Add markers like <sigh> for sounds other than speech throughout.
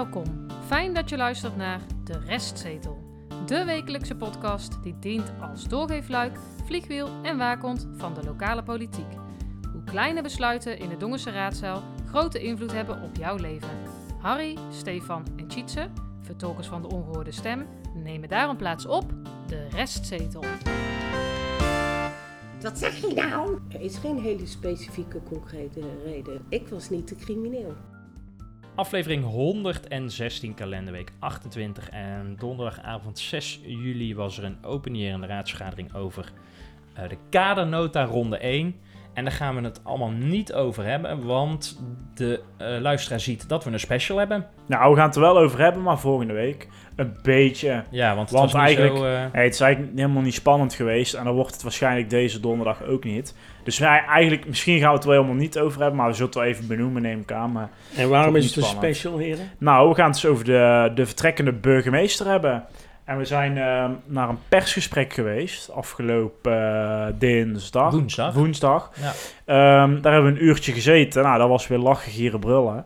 Welkom. Fijn dat je luistert naar De Restzetel. De wekelijkse podcast die dient als doorgeefluik, vliegwiel en waakhond van de lokale politiek. Hoe kleine besluiten in de Dongense raadzaal grote invloed hebben op jouw leven. Harry, Stefan en Tjitse, vertolkers van de ongehoorde stem, nemen daarom plaats op De Restzetel. Wat zeg je nou? Er is geen hele specifieke concrete reden. Ik was niet te crimineel. Aflevering 116, kalenderweek 28. En donderdagavond 6 juli was er een openierende raadsvergadering over eh, de kadernota ronde 1. En daar gaan we het allemaal niet over hebben, want de eh, luisteraar ziet dat we een special hebben. Nou, we gaan het er wel over hebben, maar volgende week een beetje. Ja, want het Want was eigenlijk- zo... eh, het is eigenlijk helemaal niet spannend geweest en dan wordt het waarschijnlijk deze donderdag ook niet. Dus wij eigenlijk, misschien gaan we het er wel helemaal niet over hebben, maar we zullen het wel even benoemen, neem ik aan. Maar, En waarom is het een special, heren? nou, we gaan het dus over de, de vertrekkende burgemeester hebben. En we zijn eh, naar een persgesprek geweest afgelopen eh, dinsdag. Woensdag. Woensdag. Ja. Ehm, daar hebben we een uurtje gezeten. Nou, dat was weer lachen, gieren, brullen.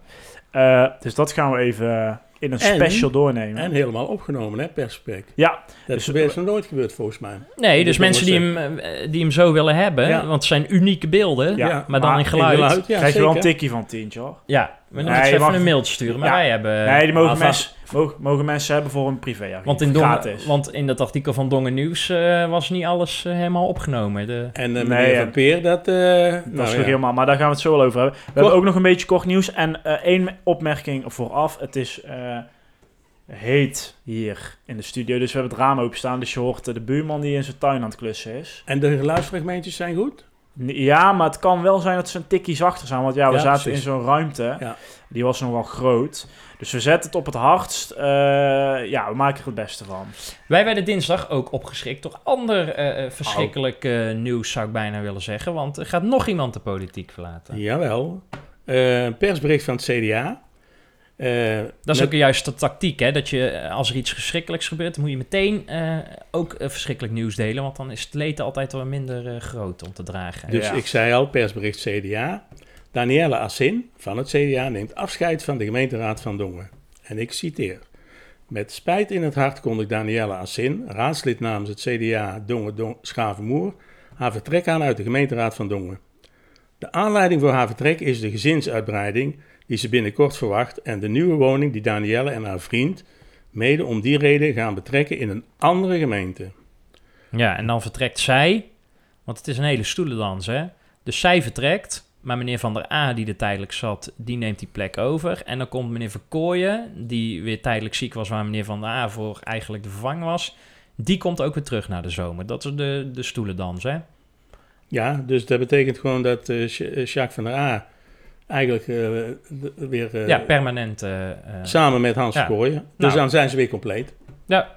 Eh, dus dat gaan we even in een En- special doornemen. En helemaal opgenomen, hè, per gesprek. ja, Dat Dus- is nog nooit gebeurd, volgens mij. nee, dus mensen die hem, eh, die hem zo willen hebben, Ja. want het zijn unieke beelden, Ja, maar dan maar in geluid. ja, krijg je wel een tikkie van tientje hoor. Ja, we Nee, moeten even mag- een mailtje sturen, maar Ja. wij hebben... nee, die mogen, alvast- mensen, mogen, mogen mensen hebben voor een privé Want in, Dongen, want in dat artikel van Dongen Nieuws eh, was niet alles eh, helemaal opgenomen. De, En uh, Nee, meneer ja. Van Peer, dat... dat nou, is ja. nog helemaal, maar daar gaan we het zo wel over hebben. We hebben ook nog een beetje kort nieuws. En eh, één opmerking vooraf. Het is eh, heet hier in de studio. Dus we hebben het raam openstaan. Dus je hoort de buurman die in zijn tuin aan het klussen is. En de geluidsfragmentjes zijn goed? Ja, maar het kan wel zijn dat ze een tikkie zachter zijn. Want ja, we Ja, zaten precies. in zo'n ruimte. Ja. Die was nogal groot. Dus we zetten het op het hardst. Eh, ja, we maken er het beste van. Wij werden dinsdag ook opgeschrikt door ander eh, verschrikkelijk eh, nieuws, zou ik bijna willen zeggen. Want er gaat nog iemand de politiek verlaten. Jawel. Eh, Een persbericht van het CDA. Eh, Dat is met- ook juist de tactiek, hè? Dat je, eh, als er iets verschrikkelijks gebeurt, dan moet je meteen eh, ook verschrikkelijk nieuws delen. Want dan is het leed altijd wel minder eh, groot om te dragen. Dus Ja. ik zei al, persbericht CDA. Danielle Assin van het CDA neemt afscheid van de gemeenteraad van Dongen. En ik citeer. Met spijt in het hart kondigt Danielle Assin, raadslid namens het CDA Dongen Don Schavenmoer, haar vertrek aan uit de gemeenteraad van Dongen. De aanleiding voor haar vertrek is de gezinsuitbreiding die ze binnenkort verwacht en de nieuwe woning die Danielle en haar vriend mede om die reden gaan betrekken in een andere gemeente. Ja, en dan vertrekt zij, want het is een hele stoelendans, hè? Dus zij vertrekt, maar meneer Van der A, die er tijdelijk zat, die neemt die plek over. En dan komt meneer Verkooyen, die weer tijdelijk ziek was, waar meneer Van der A voor eigenlijk de vervanger was. Die komt ook weer terug naar de zomer. Dat is de, de stoelendans, hè? Ja, dus dat betekent gewoon dat eh, Sja- eh, Jacques van der A eigenlijk eh, weer eh, ja, permanent. eh, samen met Hans Ja. Verkooyen. Dus Nou. dan zijn ze weer compleet. ja,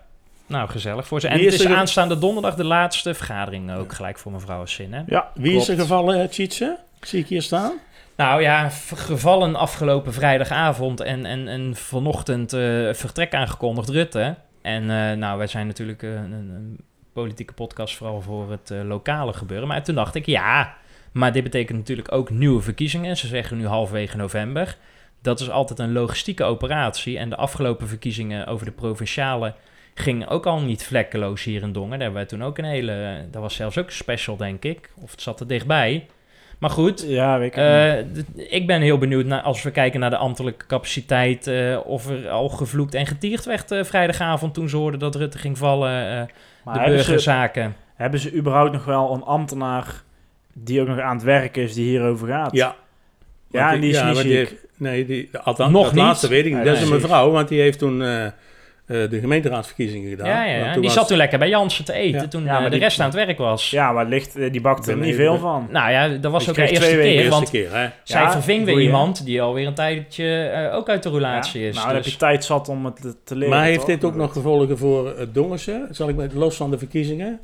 nou gezellig voor ze. En het is er aanstaande donderdag de laatste vergadering ook gelijk voor mevrouw Assin, hè? Ja, Wie klopt. is er gevallen, Tjitse? Zie ik hier staan? Nou ja, gevallen afgelopen vrijdagavond en, en, en vanochtend vertrek aangekondigd Rutte. En nou, wij zijn natuurlijk een, een politieke podcast vooral voor het lokale gebeuren. Maar toen dacht ik, ja, maar dit betekent natuurlijk ook nieuwe verkiezingen. Ze zeggen nu halverwege november. Dat is altijd een logistieke operatie. En de afgelopen verkiezingen over de provinciale gingen ook al niet vlekkeloos hier in Dongen. Daar hebben wij toen ook een hele... Dat was zelfs ook een special, denk ik. Of het zat er dichtbij. Maar goed, Ja, ik eh, ik ben heel benieuwd naar, als we kijken naar de ambtelijke capaciteit, eh, of er al gevloekt en getierd werd eh, vrijdagavond toen ze hoorden dat Rutte ging vallen, eh, de hebben ze, burgerzaken. hebben ze überhaupt nog wel een ambtenaar die ook nog aan het werk is die hierover gaat? Ja. Ja, en die is niet heeft- nee, die, althans, Nog dat niet? laatste weet ik niet. Dat is een mevrouw, want die heeft toen eh, eh, de gemeenteraadsverkiezingen gedaan. Ja, ja, Die zat toen lekker bij Jansen te eten Ja. toen Ja, eh, maar de die- rest aan het werk was. Ja, maar licht, die bakt er niet veel van. Nou ja, dat was ook de eerste keer, Eerste want keer, hè? zij Ja, verving weer iemand die alweer een tijdje eh, ook uit de roulatie Ja, is. Nou, dan heb dus- je tijd zat om het te, leren. Maar heeft toch? dit ook nog gevolgen voor het Dongense? Zal ik met los van de verkiezingen?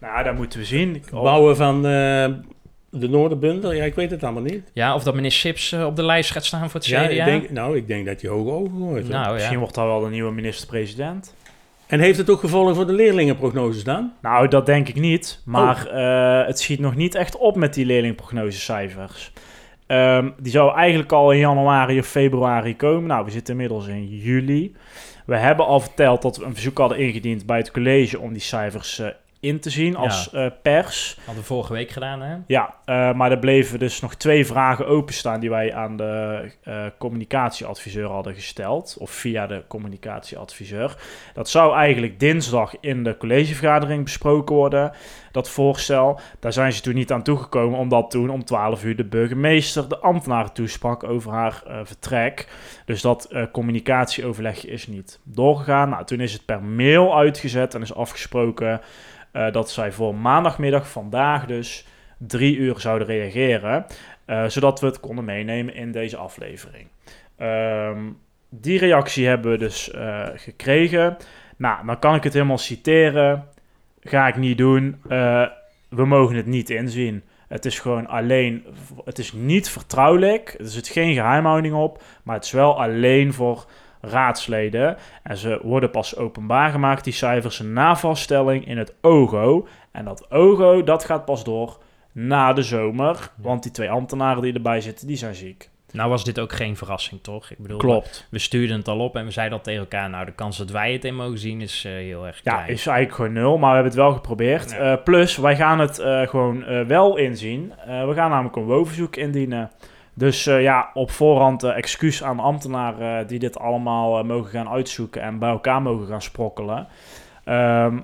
Nou, dat moeten we zien. Bouwen van eh, de Noorderbundel? Ja, ik weet het allemaal niet. Ja, of dat meneer Sips eh, op de lijst gaat staan voor het CDA. Ja, ik denk, nou, ik denk dat je hoge ogen nou Misschien wordt dat wel de nieuwe minister-president. En heeft het ook gevolgen voor de leerlingenprognoses dan? Nou, dat denk ik niet. Maar eh, het schiet nog niet echt op met die leerlingprognosecijfers. Ehm, die zou eigenlijk al in januari of februari komen. Nou, we zitten inmiddels in juli. We hebben al verteld dat we een verzoek hadden ingediend bij het college om die cijfers eh, in te zien als eh, pers. Hadden we vorige week gedaan, hè? Ja, eh, maar er bleven dus nog twee vragen openstaan die wij aan de eh, communicatieadviseur hadden gesteld. Of via de communicatieadviseur. Dat zou eigenlijk dinsdag in de collegevergadering besproken worden, dat voorstel. Daar zijn ze toen niet aan toegekomen, omdat toen om 12 uur de burgemeester de ambtenaren toesprak over haar vertrek. Dus dat communicatieoverleg is niet doorgegaan. Nou, toen is het per mail uitgezet en is afgesproken eh, dat zij voor maandagmiddag, vandaag dus, drie uur zouden reageren. eh, zodat we het konden meenemen in deze aflevering. Ehm, die reactie hebben we dus eh, gekregen. Nou, dan kan ik het helemaal citeren. Ga ik niet doen. We mogen het niet inzien. Het is gewoon alleen, het is niet vertrouwelijk. Er zit geen geheimhouding op, maar het is wel alleen voor raadsleden. En ze worden pas openbaar gemaakt, die cijfers, na vaststelling in het OGO. En dat OGO, dat gaat pas door na de zomer. Want die twee ambtenaren die erbij zitten, die zijn ziek. Nou was dit ook geen verrassing, toch? Ik bedoel, Klopt. we stuurden het al op en we zeiden al tegen elkaar... nou, de kans dat wij het in mogen zien is eh, heel erg Ja, klein. is eigenlijk gewoon nul, maar we hebben het wel geprobeerd. Ja. Eh, plus, wij gaan het eh, gewoon wel inzien. We gaan namelijk een WO-verzoek indienen. Dus eh, ja, op voorhand eh, excuus aan ambtenaren die dit allemaal eh, mogen gaan uitzoeken en bij elkaar mogen gaan sprokkelen. Ehm,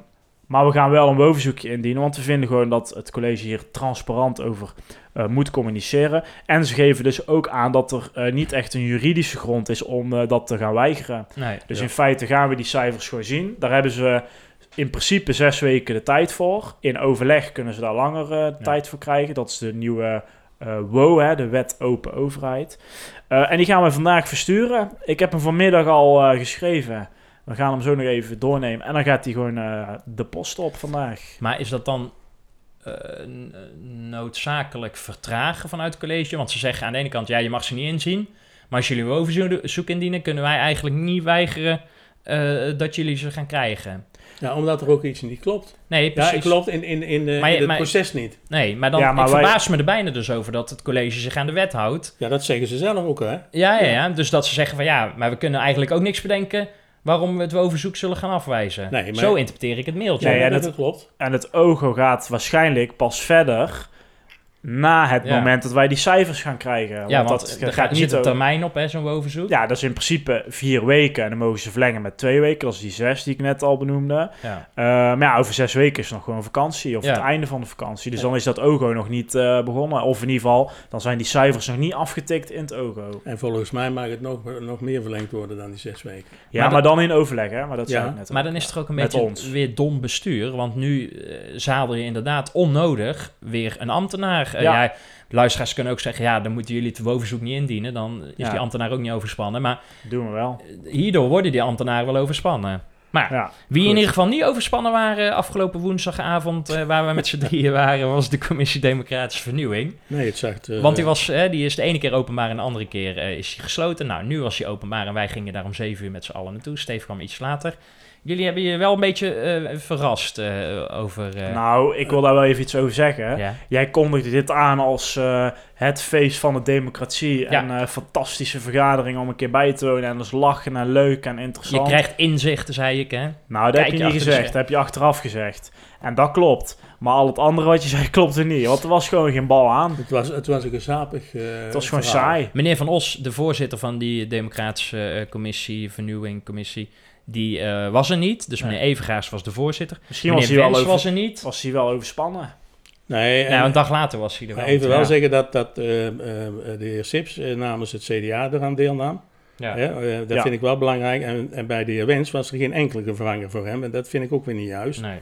maar we gaan wel een WO-verzoekje indienen, want we vinden gewoon dat het college hier transparant over eh, moet communiceren. En ze geven dus ook aan dat er eh, niet echt een juridische grond is om eh, dat te gaan weigeren. Nee, Dus ja. in feite gaan we die cijfers gewoon zien. Daar hebben ze in principe zes weken de tijd voor. In overleg kunnen ze daar langer eh, tijd voor krijgen. Dat is de nieuwe eh WO, hè, de Wet Open Overheid. Eh, en die gaan we vandaag versturen. Ik heb hem vanmiddag al eh, geschreven. We gaan hem zo nog even doornemen. En dan gaat hij gewoon de post op vandaag. Maar is dat dan noodzakelijk vertragen vanuit het college? Want ze zeggen aan de ene kant, ja, je mag ze niet inzien. Maar als jullie een overzoek indienen, kunnen wij eigenlijk niet weigeren dat jullie ze gaan krijgen. Ja, omdat er ook iets niet klopt. Nee, Ja, precies. het klopt in, in, in, de, Maar in het maar- proces niet. Nee, maar dan Ja, maar ik wij- verbaas me er bijna dus over dat het college zich aan de wet houdt. Ja, dat zeggen ze zelf ook, hè? Ja, ja, ja. Dus dat ze zeggen van ja, maar we kunnen eigenlijk ook niks bedenken waarom we het overzoek zullen gaan afwijzen. Nee, maar- Zo interpreteer ik het mailtje. Nee, Ja, en dat, het- klopt. En het OGO gaat waarschijnlijk pas verder na het Ja. moment dat wij die cijfers gaan krijgen. ja, want dat er gaat, zit een termijn op, hè, zo'n overzoek. Ja, dat is in principe vier weken. En dan mogen ze verlengen met twee weken. Dat is die zes die ik net al benoemde. Ja. Eh, maar ja, over zes weken is nog gewoon vakantie. Of Ja. het einde van de vakantie. Dus Ja. dan is dat OGO nog niet eh, begonnen. Of in ieder geval, dan zijn die cijfers nog niet afgetikt in het OGO. En volgens mij mag het nog, nog meer verlengd worden dan die zes weken. Ja, Maar maar, dan in overleg, hè. Maar dat zei ik net Maar ook. dan is het toch ook een beetje ons. weer dom bestuur. Want nu eh zadel je inderdaad onnodig weer een ambtenaar. Eh, Ja. ja, luisteraars kunnen ook zeggen, ja, dan moeten jullie het overzoek niet indienen. Dan is Ja. die ambtenaar ook niet overspannen. Maar Doen we wel. eh, hierdoor worden die ambtenaren wel overspannen. Maar Ja, wie in ieder geval niet overspannen waren afgelopen woensdagavond, eh, waar we met z'n drieën waren, was de Commissie Democratische Vernieuwing. Nee, het zegt... eh, Want die, was, eh, die is de ene keer openbaar en de andere keer eh, is hij gesloten. Nou, nu was hij openbaar en wij gingen daar om zeven uur met z'n allen naartoe. Steve kwam iets later. Jullie hebben je wel een beetje eh, verrast eh, over... eh, Nou, ik wil daar wel even iets over zeggen. ja. Jij kondigde dit aan als het feest van de democratie. En eh, fantastische vergadering om een keer bij te wonen. En dat is lachen en leuk en Je interessant. krijgt inzichten, zei ik, hè? Nou, dat Kijk heb je je niet gezegd. Dat heb je achteraf gezegd. En dat klopt. Maar al het andere wat je zei, <laughs> klopte niet. Want er was gewoon geen bal aan. Het was, het was een gezapig eh Het was gewoon verhaal. saai. Meneer Van Os, de voorzitter van die democratische eh, commissie, vernieuwingcommissie, die eh, was er niet. Dus meneer Evengaars was de voorzitter. Misschien meneer was hij, wel Wens over, was er niet. was hij wel overspannen. Nee, en, Nou, een dag later was hij er wel. even wel zeggen dat, dat de heer Sips namens het CDA eraan deelnam. Ja. Hè, dat Ja. vind ik wel belangrijk. En, en bij de heer Wens was er geen enkele vervanger voor hem. En dat vind ik ook weer niet juist. Nee.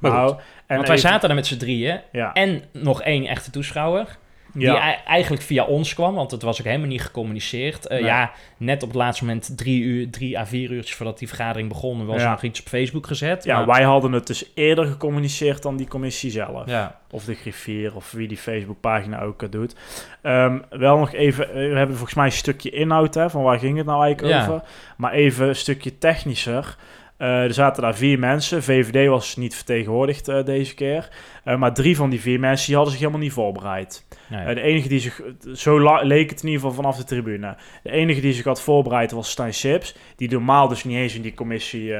Maar nou, goed. en Want wij even- zaten er met z'n drieën. Ja, En nog één echte toeschouwer. Die ja. ei- eigenlijk via ons kwam, want het was ook helemaal niet gecommuniceerd. Eh, Nee. Ja, net op het laatste moment drie, uur, drie à vier uurtjes voordat die vergadering begon, was er Ja. nog iets op Facebook gezet. ja, maar- wij hadden het dus eerder gecommuniceerd dan die commissie zelf. ja. Of de griffier, of wie die Facebookpagina ook eh, doet. Ehm, wel nog even, eh, we hebben volgens mij een stukje inhoud, hè, van waar ging het nou eigenlijk over. Maar even een stukje technischer. Eh, er zaten daar vier mensen. VVD was niet vertegenwoordigd eh, deze keer. Eh, maar drie van die vier mensen die hadden zich helemaal niet voorbereid. De enige die zich, zo leek het in ieder geval vanaf de tribune. De enige die zich had voorbereid was Stijn Sips, die normaal dus niet eens in die commissie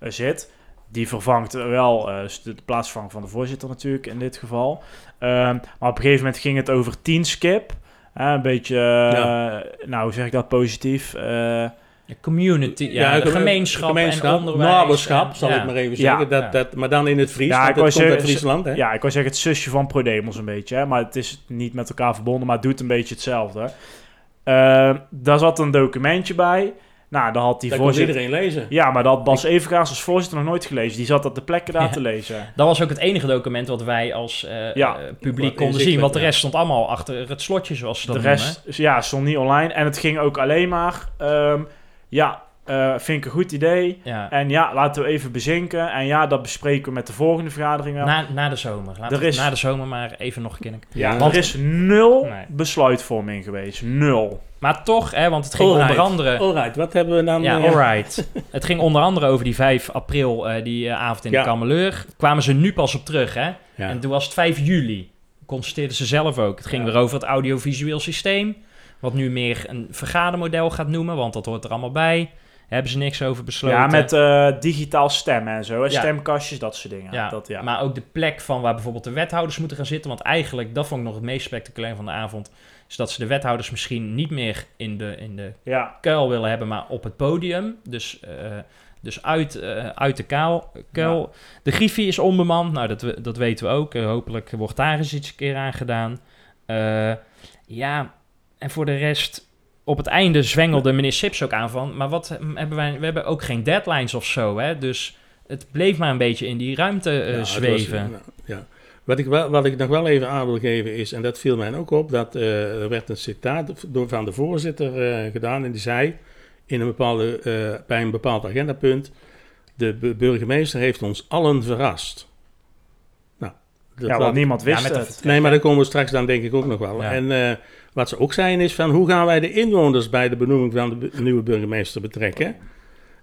zit. Die vervangt wel de, plaatsvervang van de voorzitter natuurlijk in dit geval. Ehm, maar op een gegeven moment ging het over tien skip. Een beetje, Ja. nou hoe zeg ik dat positief? De community, ja, de geme- gemeenschap, gemeenschap, en onderwijs. naberschap, zal ja. ik maar even zeggen. Dat, Ja. dat, maar dan in het Fries, Ja, want ik het uit Friesland, hè? Ja, ik wou zeggen het zusje van Prodemos een beetje. Hè? Maar het is niet met elkaar verbonden, maar het doet een beetje hetzelfde. Eh, daar zat een documentje bij. Nou, daar had die dat kon voorzitter... iedereen lezen. Ja, maar dat had Bas Evengaas als voorzitter nog nooit gelezen. Die zat op de plekken daar Ja. <laughs> te lezen. Dat was ook het enige document wat wij als eh, Ja. eh, publiek Wat konden zien. Want de ja. rest stond allemaal achter het slotje, zoals ze dat De noemen. rest ja, stond niet online. En het ging ook alleen maar... ehm, ja, eh, vind ik een goed idee. Ja. En ja, laten we even bezinken. En ja, dat bespreken we met de volgende vergadering wel. Na, na de zomer. Laten Er we is- na de zomer maar even nog een keer. ja, want- er is nul Nee. besluitvorming geweest. Nul. Maar toch, hè, want het ging Alright. onder andere... Alright, wat hebben we dan? Ja, eh, alright. <laughs> het ging onder andere over die 5 april, eh, die avond in Ja. de Kameleur. Kwamen ze nu pas op terug, hè? ja. En toen was het 5 juli. Constateerden ze zelf ook. Het ging Ja. weer over het audiovisueel systeem. Wat nu meer een vergadermodel gaat noemen, want dat hoort er allemaal bij. Hebben ze niks over besloten. Ja, met eh, digitaal stemmen en zo. Ja. Stemkastjes, dat soort dingen. Ja, dat, ja. Maar ook de plek van waar bijvoorbeeld de wethouders moeten gaan zitten. Want eigenlijk, dat vond ik nog het meest spectaculair van de avond. Is dat ze de wethouders misschien niet meer in de, in de ja. kuil willen hebben, maar op het podium. Dus, eh, dus uit, eh, uit de kuil. kuil. De Griffie is onbemand. Nou, dat, dat weten we ook. Hopelijk wordt daar eens iets een keer aan gedaan. Ja, en voor de rest... Op het einde zwengelde meneer Sips ook aan van... Maar wat hebben wij... We hebben ook geen deadlines of zo, hè? Dus het bleef maar een beetje in die ruimte eh, Ja, het was- zweven. nou, ja. Wat, ik wel, wat ik nog wel even aan wil geven is, en dat viel mij ook op, dat eh, er werd een citaat door, van de voorzitter eh, gedaan en die zei in een bepaalde, eh, bij een bepaald agendapunt, de bu- burgemeester heeft ons allen verrast. Nou, dat ja, laat- want niemand wist Ja, het. Nee, maar daar komen we straks dan denk ik ook nog wel. Ja. En eh, wat ze ook zeiden is van hoe gaan wij de inwoners bij de benoeming van de bu- nieuwe burgemeester betrekken?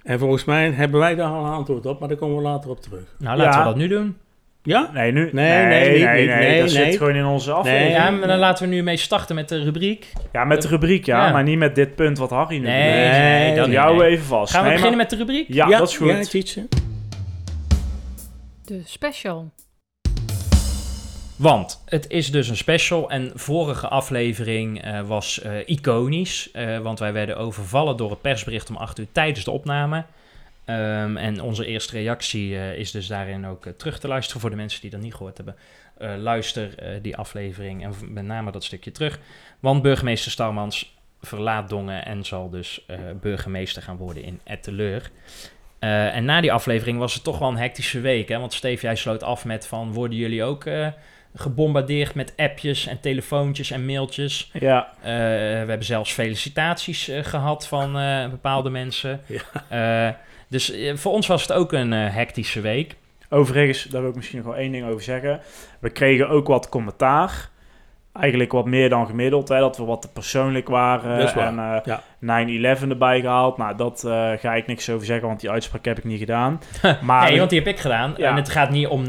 En volgens mij hebben wij daar al een antwoord op, maar daar komen we later op terug. Nou, laten Ja. we dat nu doen. Ja? Nee, nu. Nee, nee, niet, niet, nee, dat nee. zit gewoon in onze aflevering. Ja, maar dan laten we nu mee starten met de rubriek. Ja, met de rubriek, ja, Ja. maar niet met dit punt wat Harry nu Nee, bedoelt. nee, we nee. even vast. Gaan we Nee, beginnen maar- met de rubriek? Ja, dat is goed. Ja. De special. Want het is dus een special en vorige aflevering eh, was eh, iconisch. eh, want wij werden overvallen door het persbericht om 8 uur tijdens de opname. Ehm, en onze eerste reactie is dus daarin ook terug te luisteren voor de mensen die dat niet gehoord hebben. Luister die aflevering en met name dat stukje terug. Want burgemeester Starmans verlaat Dongen en zal dus burgemeester gaan worden in Etteleur. En na die aflevering was het toch wel een hectische week. Hè? Want Steve, jij sloot af met van... worden jullie ook gebombardeerd met appjes en telefoontjes en mailtjes? Ja, Eh, we hebben zelfs felicitaties eh, gehad van eh, bepaalde mensen. <laughs> Eh, dus voor ons was het ook een eh, hectische week. overigens, daar wil ik misschien nog wel één ding over zeggen. We kregen ook wat commentaar. Eigenlijk wat meer dan gemiddeld, hè, dat we wat te persoonlijk waren. Dat is waar, En eh, ja. 9-11 erbij gehaald. Nou, dat eh, ga ik niks over zeggen, want die uitspraak heb ik niet gedaan. <laughs> Maar nee, want die heb ik gedaan. Ja. En het gaat niet om 9-11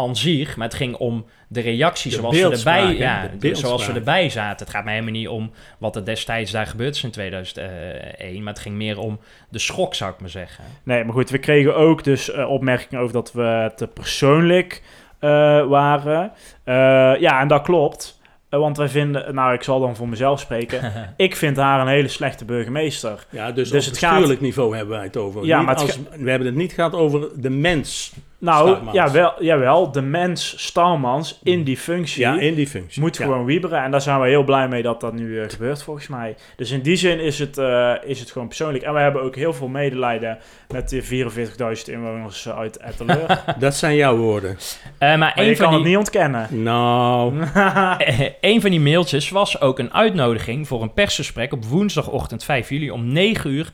aan zich, maar het ging om de reacties De zoals we, erbij, ja, zoals we erbij zaten. Het gaat mij helemaal niet om wat er destijds daar gebeurd is in 2001, maar het ging meer om de schok, zou ik maar zeggen. Nee, maar goed, we kregen ook dus eh, opmerkingen over dat we te persoonlijk eh, waren. Eh, ja, en dat klopt. Want wij vinden, nou ik zal dan voor mezelf spreken. <laughs> ik vind haar een hele slechte burgemeester. Ja, dus, Dus op het bestuurlijk gaat- niveau hebben wij het over. Ja, Niet maar het als, we hebben het niet gehad over de mens. Nou, jawel, jawel, de mens Starmans in die functie Ja, in die functie. moet Ja. gewoon wieberen. En daar zijn we heel blij mee dat dat nu eh, gebeurt, volgens mij. Dus in die zin is het, eh, is het gewoon persoonlijk. En we hebben ook heel veel medelijden met de 44.000 inwoners eh, uit Etteleur. <laughs> Dat zijn jouw woorden. Eh, maar je van, kan die, het niet ontkennen. Nou, <laughs> een van die mailtjes was ook een uitnodiging voor een persgesprek op woensdagochtend 5 juli om 9 uur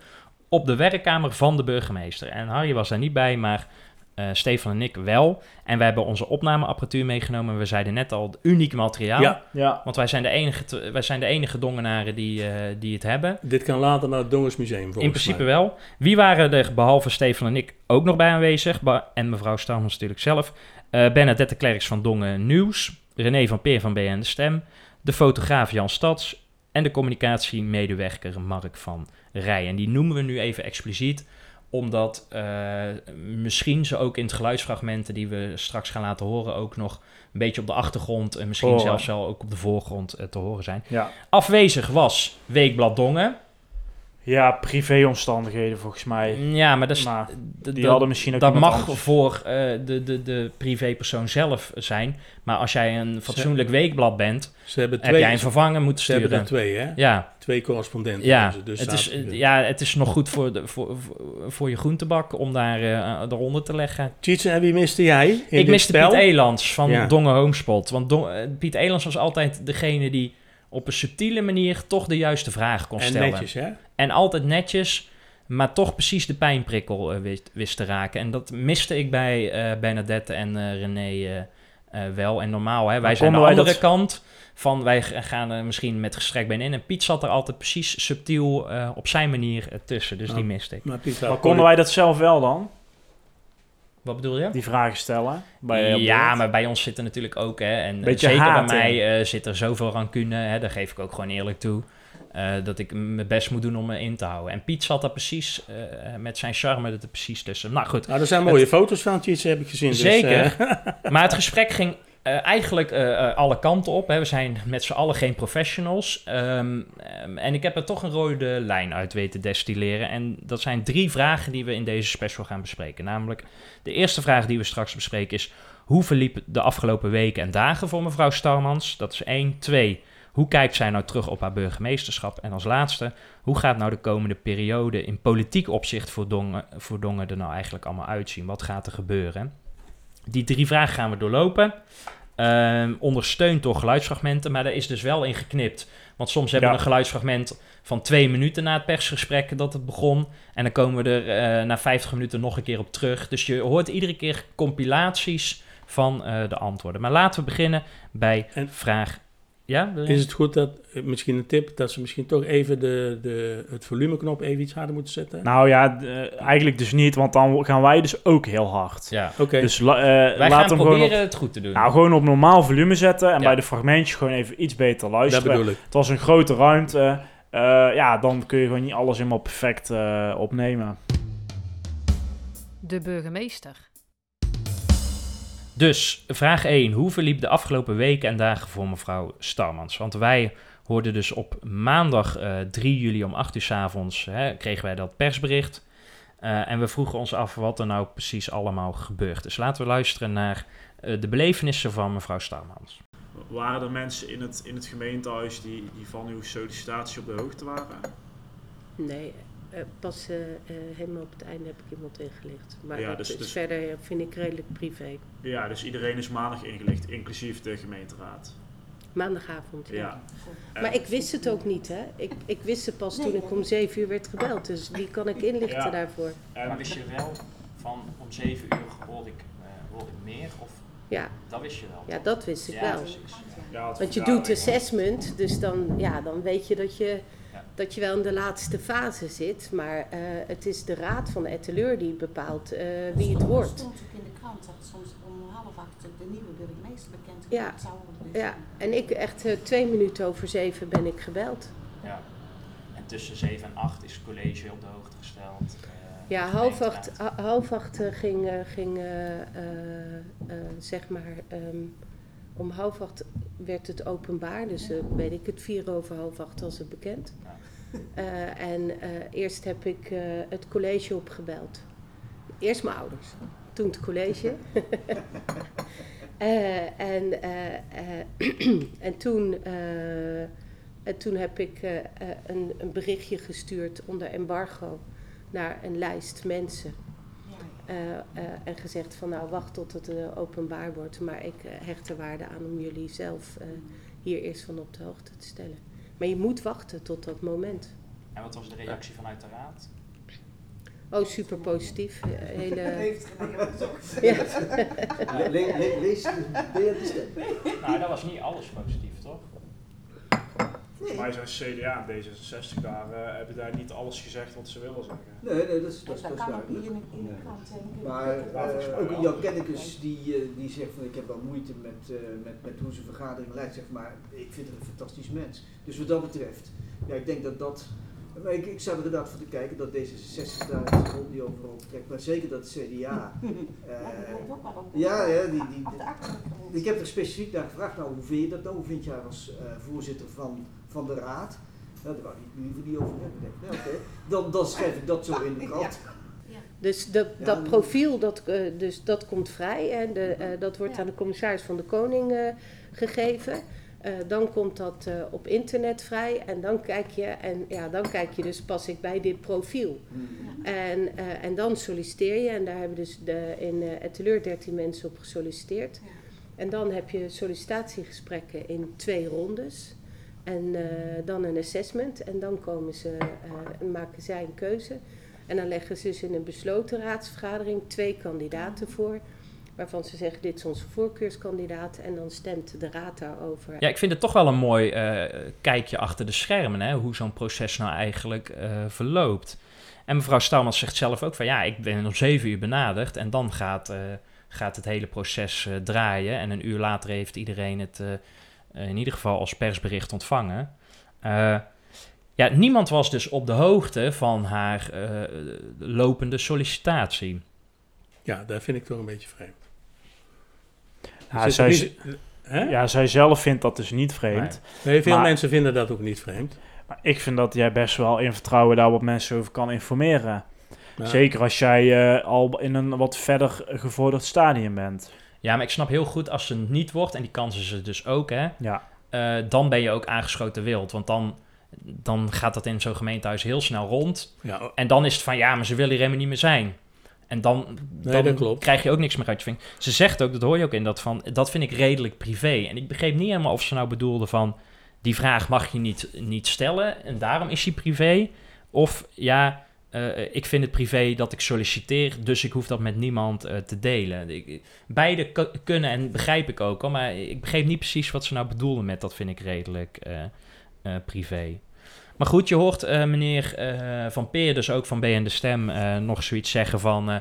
op de werkkamer van de burgemeester. En Harry was daar niet bij, maar Eh, Stefan en ik wel. En we hebben onze opnameapparatuur meegenomen. We zeiden net al, uniek materiaal. Ja. Ja. Want wij zijn de enige, wij zijn de enige dongenaren die, eh, die het hebben. Dit kan later naar het Dongersmuseum volgens In principe mij. wel. Wie waren er behalve Stefan en ik ook nog bij aanwezig? En mevrouw Stamels natuurlijk zelf. Bernadette Klerks van Dongen Nieuws. René van Peer van BN De Stem. De fotograaf Jan Stads. En de communicatiemedewerker Mark van Rij. En die noemen we nu even expliciet omdat eh, misschien ze ook in het geluidsfragmenten die we straks gaan laten horen ook nog een beetje op de achtergrond en misschien zelfs wel ook op de voorgrond eh, te horen zijn. Ja. Afwezig was Weekblad Dongen. Ja, privéomstandigheden volgens mij. Ja, maar dat is, Maar d- die dat- hadden misschien ook dat mag anders. voor eh, de, de, de privépersoon zelf zijn. Maar als jij een fatsoenlijk weekblad bent, Ze hebben heb jij een vervanger moeten ze hebben er twee, hè? Ja, Twee correspondenten. ja. ze, dus het is, ja, het is nog goed voor, de, voor, voor, je groentebak om daar eh, eronder te leggen. En wie miste jij in ik dit miste spel? Piet Elands van Ja. Dongen Homespot. Want Don- eh, Piet Elands was altijd degene die op een subtiele manier toch de juiste vraag kon En stellen. netjes, hè? En altijd netjes, maar toch precies de pijnprikkel eh, wist, wist te raken. En dat miste ik bij eh, Bernadette en eh, René wel. En normaal, hè, wij zijn de konden wij andere dat- kant van wij gaan er misschien met gestrekt been in. En Piet zat er altijd precies subtiel eh, op zijn manier tussen. Dus die miste ik. Maar Piet, Maar konden wij dat zelf wel dan? Wat bedoel je? Die vragen stellen? Bij, ja, maar bij ons zit er natuurlijk ook, hè, en Beetje zeker haat bij mij eh, zit er zoveel rancune, hè, daar geef ik ook gewoon eerlijk toe, eh, dat ik mijn best moet doen om me in te houden. En Piet zat daar precies, eh, met zijn charme er precies tussen. Nou goed, Nou, er zijn mooie foto's van Tjitse, heb ik gezien. dus, Zeker. maar het gesprek ging eh, eigenlijk eh, eh, alle kanten op. Hè. We zijn met z'n allen geen professionals. Ehm, ehm, en ik heb er toch een rode lijn uit weten destilleren. En dat zijn drie vragen die we in deze special gaan bespreken. Namelijk, de eerste vraag die we straks bespreken is... Hoe verliep de afgelopen weken en dagen voor mevrouw Starmans? Dat is één. Twee, hoe kijkt zij nou terug op haar burgemeesterschap? En als laatste, hoe gaat nou de komende periode in politiek opzicht voor Dongen, voor Dongen er nou eigenlijk allemaal uitzien? Wat gaat er gebeuren? Die drie vragen gaan we doorlopen. Ehm, ondersteund door geluidsfragmenten, maar daar is dus wel in geknipt. Want soms hebben we een geluidsfragment van twee minuten na het persgesprek dat het begon. En dan komen we er eh, na 50 minuten nog een keer op terug. Dus je hoort iedere keer compilaties van eh, de antwoorden. Maar laten we beginnen bij En- vraag... Ja? je? is het goed dat, eh, misschien een tip, dat ze misschien toch even de, de, het volumeknop even iets harder moeten zetten? Nou ja, eh, eigenlijk dus niet, want dan gaan wij dus ook heel hard. Ja. Oké, Dus eh, Wij laat gaan hem proberen gewoon op, het goed te doen. nou, gewoon op normaal volume zetten en Ja. bij de fragmentjes gewoon even iets beter dat luisteren. bedoel ik. Het was een grote ruimte. eh, ja, dan kun je gewoon niet alles helemaal perfect eh, opnemen. De burgemeester. Dus vraag 1. Hoe verliep de afgelopen weken en dagen voor mevrouw Starmans? Want wij hoorden dus op maandag eh 3 juli om 8 uur s avonds hè, kregen wij dat persbericht. Eh, en we vroegen ons af wat er nou precies allemaal gebeurd is. Laten we luisteren naar eh, de belevenissen van mevrouw Starmans. Waren er mensen in het, in het gemeentehuis die, die van uw sollicitatie op de hoogte waren? Nee, eh, pas eh, eh, helemaal op het einde heb ik iemand ingelicht. Maar Ja, dat dus- is dus- verder eh, vind ik redelijk privé. Ja, dus iedereen is maandag ingelicht, inclusief de gemeenteraad. Maandagavond, ja. Ja. Maar ik wist het ook niet, hè. Ik, ik wist het pas toen ik om zeven uur werd gebeld. Dus wie kan ik inlichten Ja. daarvoor? En, wist je wel van om 7 uur hoor ik, hoor ik meer? Of Ja, dat wist je wel? ja dat wist ik wel. ja, het Want je doet assessment, dus dan, ja, dan weet je dat je, Ja. Dat je wel in de laatste fase zit. Maar eh, het is de raad van de etteleur die bepaalt eh, wie het Er wordt. stond ook in de krant dat soms om half acht de nieuwe burgemeester bekend Ja. zou worden. Dus Ja, en ik echt eh, twee minuten over zeven ben ik gebeld. Ja. En tussen 7 en 8 is het college op de hoogte gesteld. eh, Ja, half acht, ha- half acht ging, ging eh, eh, eh, zeg maar, ehm, om half acht werd het openbaar. Dus weet ik het, vier over half acht was het bekend. Eh, en eh, eerst heb ik eh, het college opgebeld. Eerst mijn ouders, toen het college. <laughs> En, <clears throat> en, toen, en toen heb ik een, een berichtje gestuurd onder embargo naar een lijst mensen. en gezegd van nou wacht tot het openbaar wordt. Maar ik hecht er waarde aan om jullie zelf hier eerst van op de hoogte te stellen. Maar je moet wachten tot dat moment. En wat was de reactie vanuit de raad? Oh, super positief. Hele, <laughs> Heeft ja. <laughs> Le- le- le- lees de stem. Nou, dat was niet alles positief, toch? Volgens mij zijn CDA en D66 daar, eh, hebben daar niet alles gezegd wat ze willen zeggen. Nee, nee, dat is, dat is, Dat dat kan ook duidelijk. hier in. Maar eh, ook. Jan Kennekes die, eh, die zegt van ik heb wel moeite met, eh, met, met hoe ze vergadering leidt, zegt maar ik vind het een fantastisch mens. Dus wat dat betreft, ja ik denk dat dat, maar ik, ik zou er inderdaad voor te kijken dat D66 daar zijn rol niet overal trekt, maar zeker dat CDA, eh, Ja, die heeft ook wel op de- ja, ja, die, die, ik heb er specifiek naar gevraagd, nou hoe vind je dat nou, hoe vind jij als eh, voorzitter van, van de raad? Nou, daar wou ik liever niet over hebben. Nou, dan, dan schrijf ik dat zo in de krant. Dus dat, Ja, dat dan- profiel, dat, eh, dus dat komt vrij. En de, eh, dat wordt Ja. aan de commissaris van de Koning eh, gegeven. Eh, dan komt dat eh, op internet vrij. En dan kijk je, en ja, dan kijk je dus, pas ik bij dit profiel. Hmm. En, eh, en dan solliciteer je. En daar hebben dus de, in eh Etteleur 13 mensen op gesolliciteerd. Ja. En dan heb je sollicitatiegesprekken in twee rondes. En eh, dan een assessment. En dan komen ze, eh, maken zij een keuze. En dan leggen ze dus in een besloten raadsvergadering twee kandidaten voor. Waarvan ze zeggen, dit is onze voorkeurskandidaat. En dan stemt de raad daarover. Ja, ik vind het toch wel een mooi eh, kijkje achter de schermen, hè, hoe zo'n proces nou eigenlijk verloopt. En mevrouw Stouwmans zegt zelf ook van ja, ik ben om zeven uur benaderd en dan gaat, gaat het hele proces draaien. En een uur later heeft iedereen het in ieder geval als persbericht ontvangen. Eh, ja, niemand was dus op de hoogte van haar eh, lopende sollicitatie. Ja, dat vind ik toch een beetje vreemd. Zij, niet- ja, zij zelf vindt dat dus niet vreemd. Nee, veel Maar- mensen vinden dat ook niet vreemd. Maar ik vind dat jij best wel in vertrouwen daar wat mensen over kan informeren. Zeker als jij eh, al in een wat verder gevorderd stadium bent. Ja, maar ik snap heel goed als ze het niet wordt, en die kans is er dus ook, hè. Ja, eh, dan ben je ook aangeschoten wild. Want dan, dan gaat dat in zo'n gemeentehuis heel snel rond. Ja, En dan is het van, ja, maar ze willen hier helemaal niet meer zijn. En dan, Nee, dan dat klopt. krijg je ook niks meer uit je vinger. Ze zegt ook, dat hoor je ook in, dat van, dat vind ik redelijk privé. En ik begreep niet helemaal of ze nou bedoelde van, die vraag mag je niet, niet stellen en daarom is die privé. Of, ja, eh, ik vind het privé dat ik solliciteer, dus ik hoef dat met niemand eh, te delen. Ik, beide ku- kunnen en begrijp ik ook al, maar ik begreep niet precies wat ze nou bedoelden met dat vind ik redelijk eh, eh, privé. Maar goed, je hoort eh, meneer eh, Van Peer, dus ook van BN De Stem, eh, nog zoiets zeggen van... eh,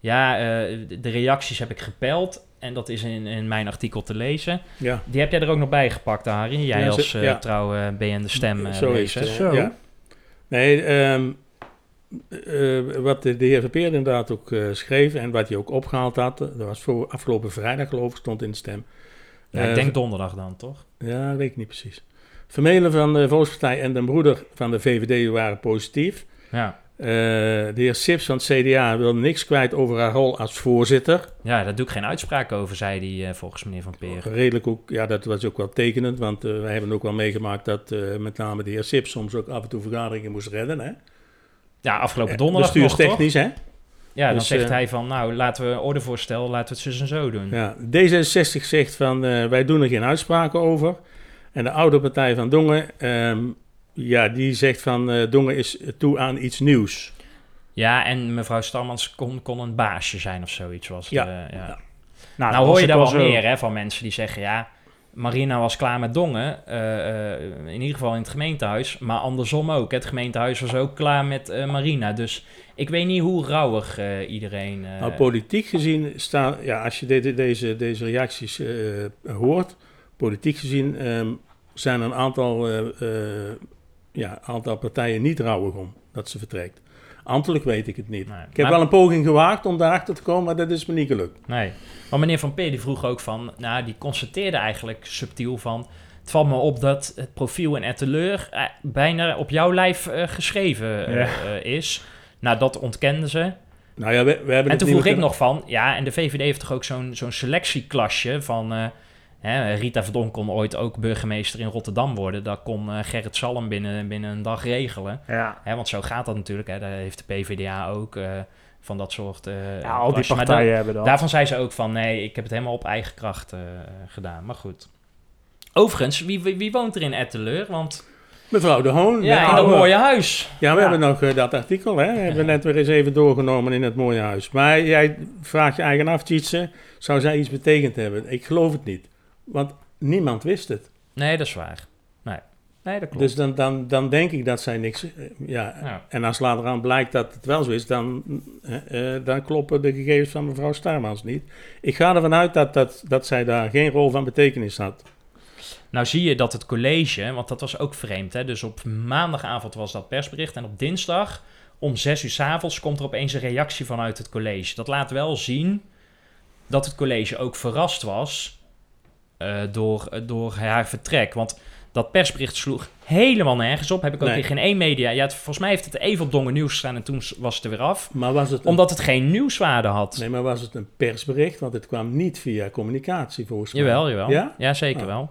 ja, eh, de- reacties heb ik gepeld en dat is in, in mijn artikel te lezen. ja. Die heb jij er ook nog bij gepakt, Harry. Jij Ja, als eh, ja. trouwe BN De Stem eh, Zo is lezer. het. Zo. Ja. Nee, ehm, eh, wat de, de heer Verpeer inderdaad ook eh, schreef en wat hij ook opgehaald had, dat was voor afgelopen vrijdag geloof ik, stond in de stem. Ja, ik Eh, denk donderdag dan, toch? Ja, weet ik niet precies. Vermelen van de Volkspartij en de broeder van de VVD waren positief. Ja. Eh, de heer Sips van het CDA wil niks kwijt over haar rol als voorzitter. ja, daar doe ik geen uitspraak over, zei hij eh, volgens meneer Van Peer. Redelijk ook, ja, dat was ook wel tekenend, want eh, wij hebben ook wel meegemaakt dat eh, met name de heer Sips soms ook af en toe vergaderingen moest redden. Hè? Ja, afgelopen Eh, donderdag nog? Bestuurstechnisch, hè? Ja, dan Dus, zegt eh, hij van, nou, laten we ordevoorstel, laten we het zus en zo doen. Ja, D66 zegt van eh, wij doen er geen uitspraken over. En de oude partij van Dongen, ehm, ja, die zegt van eh, Dongen is toe aan iets nieuws. Ja, en mevrouw Stammans kon, kon een baasje zijn of zoiets was. Ja. ja. Ja. Nou, dat hoor je daar wel zo. meer hè, van mensen die zeggen... ja, Marina was klaar met Dongen, eh, eh, in ieder geval in het gemeentehuis... maar andersom ook. Het gemeentehuis was ook klaar met eh, Marina. Dus ik weet niet hoe rauwig iedereen... Nou, politiek gezien staan, ja, als je de- deze, deze reacties hoort, politiek gezien ehm, zijn een aantal, ja, aantal partijen niet rouwig om dat ze vertrekt. Ambtelijk weet ik het niet. Nee, Ik heb maar- wel een poging gewaagd om daarachter te komen, maar dat is me niet gelukt. Nee. Maar meneer Van Peer die vroeg ook van... nou, die constateerde eigenlijk subtiel van... het valt me op dat het profiel in Etteleur... eh, bijna op jouw lijf eh, geschreven eh, Ja. eh, is. Nou, dat ontkenden ze. Nou ja, we, we hebben En toen vroeg ik kunnen- nog van, ja, en de VVD heeft toch ook zo'n zo'n selectieklasje van... hè, Rita Verdonk kon ooit ook burgemeester in Rotterdam worden. Dat kon eh, Gerrit Salm binnen, binnen een dag regelen. Ja. Hè, want zo gaat dat natuurlijk. Hè. Daar heeft de PvdA ook eh, van dat soort eh ja, al die partijen hebben da- dat. daarvan zei ze ook van, nee, ik heb het helemaal op eigen kracht eh, gedaan. Maar goed. Overigens, wie, wie, wie woont er in Etteleur? Want Mevrouw De Hoon. Ja, in dat oude- mooie huis. Ja, we Ja. hebben nog dat artikel, hè. Hebben we <laughs> net weer eens even doorgenomen in het mooie huis. Maar jij vraagt je eigen af, Tjitse, zou zij iets betekend hebben? Ik geloof het niet. Want niemand wist het. Nee, dat is waar. Nee, nee dat klopt. Dus dan, dan, dan denk ik dat zij niks... eh, Ja, Ja. en als later aan blijkt dat het wel zo is, dan, eh, eh, dan kloppen de gegevens van mevrouw Starmans niet. Ik ga ervan uit dat, dat, dat zij daar geen rol van betekenis had. Nou zie je dat het college, want dat was ook vreemd, hè? dus op maandagavond was dat persbericht en op dinsdag om zes uur 's avonds komt er opeens een reactie vanuit het college. Dat laat wel zien dat het college ook verrast was eh, door, door haar vertrek. Want dat persbericht sloeg helemaal nergens op. Heb ik ook Nee. in geen één media. Ja, het- volgens mij heeft het even op Dongen Nieuws gestaan en toen was het er weer af. Maar was het een, Omdat het geen nieuwswaarde had. nee, maar was het een persbericht? Want het kwam niet via communicatie, volgens mij. Jawel, jawel. Ja? Ja, zeker Oh. wel.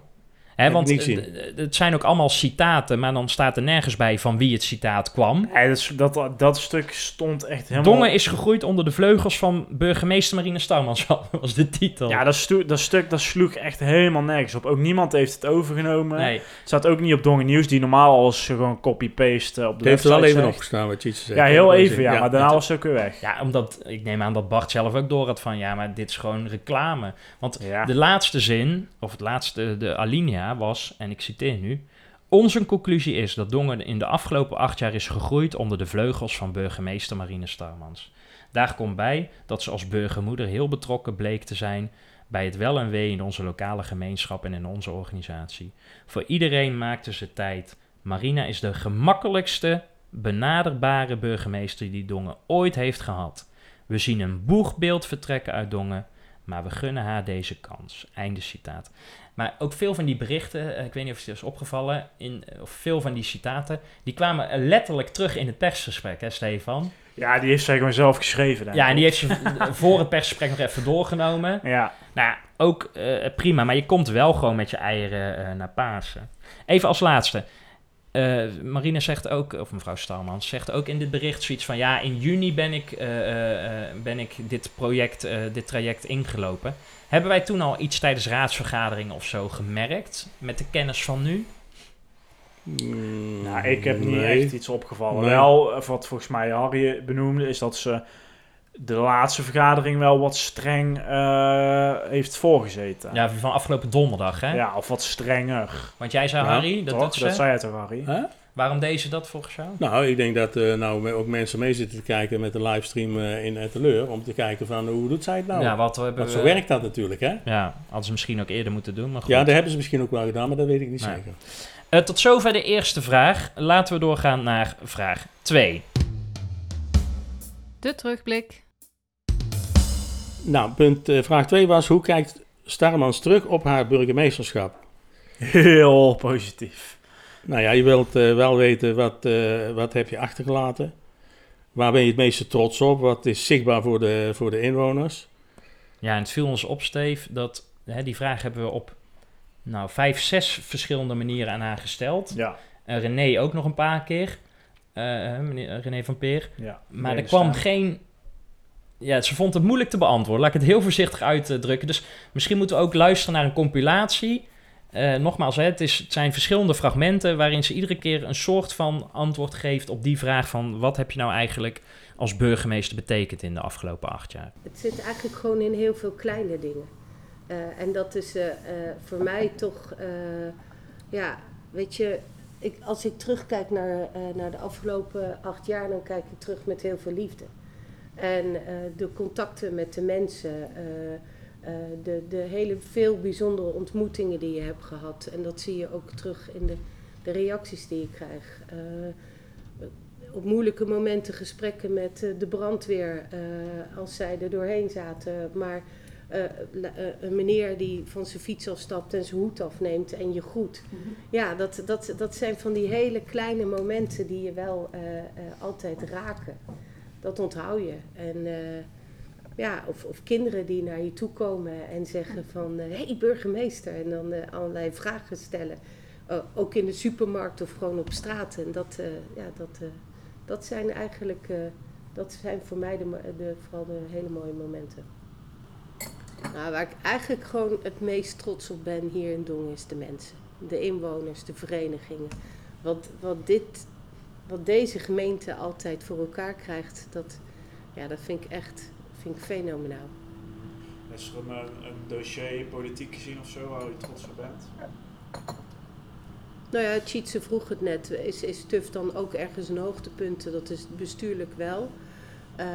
Hè, Heb want eh, het zijn ook allemaal citaten, maar dan staat er nergens bij van wie het citaat kwam. Nee, dat, dat, dat stuk stond echt helemaal... Dongen is gegroeid onder de vleugels van burgemeester Marine Starmans, <laughs> was de titel. Ja, dat, stu- dat stuk dat sloeg echt helemaal nergens op. Ook niemand heeft het overgenomen. nee. Het staat ook niet op Dongen Nieuws, die normaal als gewoon copy-paste op Het de heeft er wel even zegt. opgestaan, wat Tjitse zegt. Ja, heel even, ja. maar daarna het- was het ook weer weg. Ja, omdat ik neem aan dat Bart zelf ook door had van ja, maar dit is gewoon reclame. Want Ja. de laatste zin, of het laatste, de alinea was, en ik citeer nu. Onze conclusie is dat Dongen in de afgelopen acht jaar is gegroeid onder de vleugels van burgemeester Marine Starmans. Daar komt bij dat ze als burgermoeder heel betrokken bleek te zijn bij het wel en wee in onze lokale gemeenschap en in onze organisatie. Voor iedereen maakte ze tijd. Marina is de gemakkelijkste, benaderbare burgemeester die Dongen ooit heeft gehad. We zien een boegbeeld vertrekken uit Dongen, maar we gunnen haar deze kans. Einde citaat. Maar ook veel van die berichten, eh, ik weet niet of het je is opgevallen, in, eh, of veel van die citaten, die kwamen eh, letterlijk terug in het persgesprek, hè Stefan? Ja, die heeft zij gewoon zelf geschreven. denk Ja, en die heeft ze eh, voor het persgesprek nog even doorgenomen. Ja, Nou ook prima, maar je komt wel gewoon met je eieren naar Pasen. Even als laatste. Eh, Marine zegt ook, of mevrouw Stalmans zegt ook in dit bericht zoiets van... ja, in juni ben ik, eh, eh, eh, ben ik dit project, eh, dit traject ingelopen. Hebben wij toen al iets tijdens raadsvergaderingen of zo gemerkt... met de kennis van nu? Mm, nou, ik heb niet echt iets opgevallen. Nee. Wel, wat volgens mij Harry benoemde, is dat ze de laatste vergadering wel wat streng eh, heeft voorgezeten. Ja, van afgelopen donderdag, hè? Ja, of wat strenger. Want jij zei, Ja, Harry, dat toch? ze. Dat zei het toch, Harry? Hè? Waarom deed ze dat volgens jou? Nou, ik denk dat eh nou ook mensen mee zitten te kijken met de livestream eh, in Etteleur. Om te kijken van hoe doet zij het nou? ja, wat hebben Want zo we- werkt dat natuurlijk, hè? Ja, hadden ze misschien ook eerder moeten doen, maar goed. Ja, dat hebben ze misschien ook wel gedaan, maar dat weet ik niet Nee. zeker. Eh, tot zover de eerste vraag. Laten we doorgaan naar vraag 2. De terugblik. Nou, punt, eh, vraag 2 was, hoe kijkt Starmans terug op haar burgemeesterschap? Heel positief. Nou ja, je wilt eh, wel weten wat, eh, wat heb je achtergelaten. Waar ben je het meeste trots op? Wat is zichtbaar voor de, voor de inwoners? Ja, en het viel ons op, Steve, dat hè, die vraag hebben we op nou, vijf, zes verschillende manieren aan haar gesteld. Ja. En René ook nog een paar keer. Meneer René van Peer. ja. Maar er kwam staan. geen... Ja, ze vond het moeilijk te beantwoorden. Laat ik het heel voorzichtig uitdrukken. Dus misschien moeten we ook luisteren naar een compilatie. Eh, nogmaals, hè, het, is, het zijn verschillende fragmenten... waarin ze iedere keer een soort van antwoord geeft op die vraag van... wat heb je nou eigenlijk als burgemeester betekend in de afgelopen acht jaar? Het zit eigenlijk gewoon in heel veel kleine dingen. Eh, en dat is eh, voor mij toch, ja, weet je, ik, als ik terugkijk naar, naar de afgelopen acht jaar, dan kijk ik terug met heel veel liefde. En eh, de contacten met de mensen, eh, eh, de, de hele veel bijzondere ontmoetingen die je hebt gehad. En dat zie je ook terug in de, de reacties die je krijgt. Op moeilijke momenten gesprekken met de brandweer als zij er doorheen zaten. Maar een meneer die van zijn fiets afstapt en zijn hoed afneemt en je groet. Ja, dat, dat, dat zijn van die hele kleine momenten die je wel altijd raken. Dat onthoud je. En eh, ja, of, of kinderen die naar je toe komen en zeggen van... Hé, hey, burgemeester. En dan eh, allerlei vragen stellen. Eh, ook in de supermarkt of gewoon op straat. En dat, eh, ja, dat, eh, dat zijn eigenlijk... eh, dat zijn voor mij de, de, vooral de hele mooie momenten. Nou, waar ik eigenlijk gewoon het meest trots op ben hier in Dongen is de mensen. De inwoners, de verenigingen. wat, wat, dit, wat deze gemeente altijd voor elkaar krijgt, dat, ja, dat vind ik echt vind ik fenomenaal. Is er een, een dossier politiek gezien of zo waar je trots op bent? Nou ja, Tjitse vroeg het net. Is, is TUF dan ook ergens een hoogtepunt? Dat is bestuurlijk wel. Uh,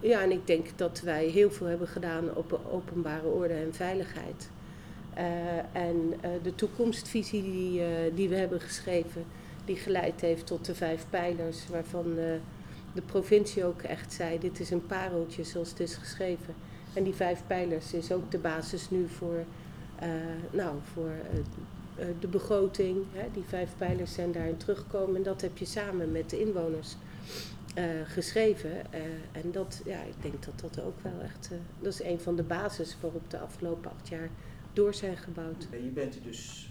ja, en ik denk dat wij heel veel hebben gedaan op openbare orde en veiligheid. Uh, en uh, de toekomstvisie die, die we hebben geschreven, die geleid heeft tot de vijf pijlers, waarvan de provincie ook echt zei: dit is een pareltje zoals het is geschreven. En die vijf pijlers is ook de basis nu voor, nou, voor eh, de begroting, hè, die vijf pijlers zijn daarin teruggekomen. En dat heb je samen met de inwoners geschreven. En dat, ja, ik denk dat dat ook wel echt, dat is een van de basis waarop de afgelopen acht jaar door zijn gebouwd. Je bent er dus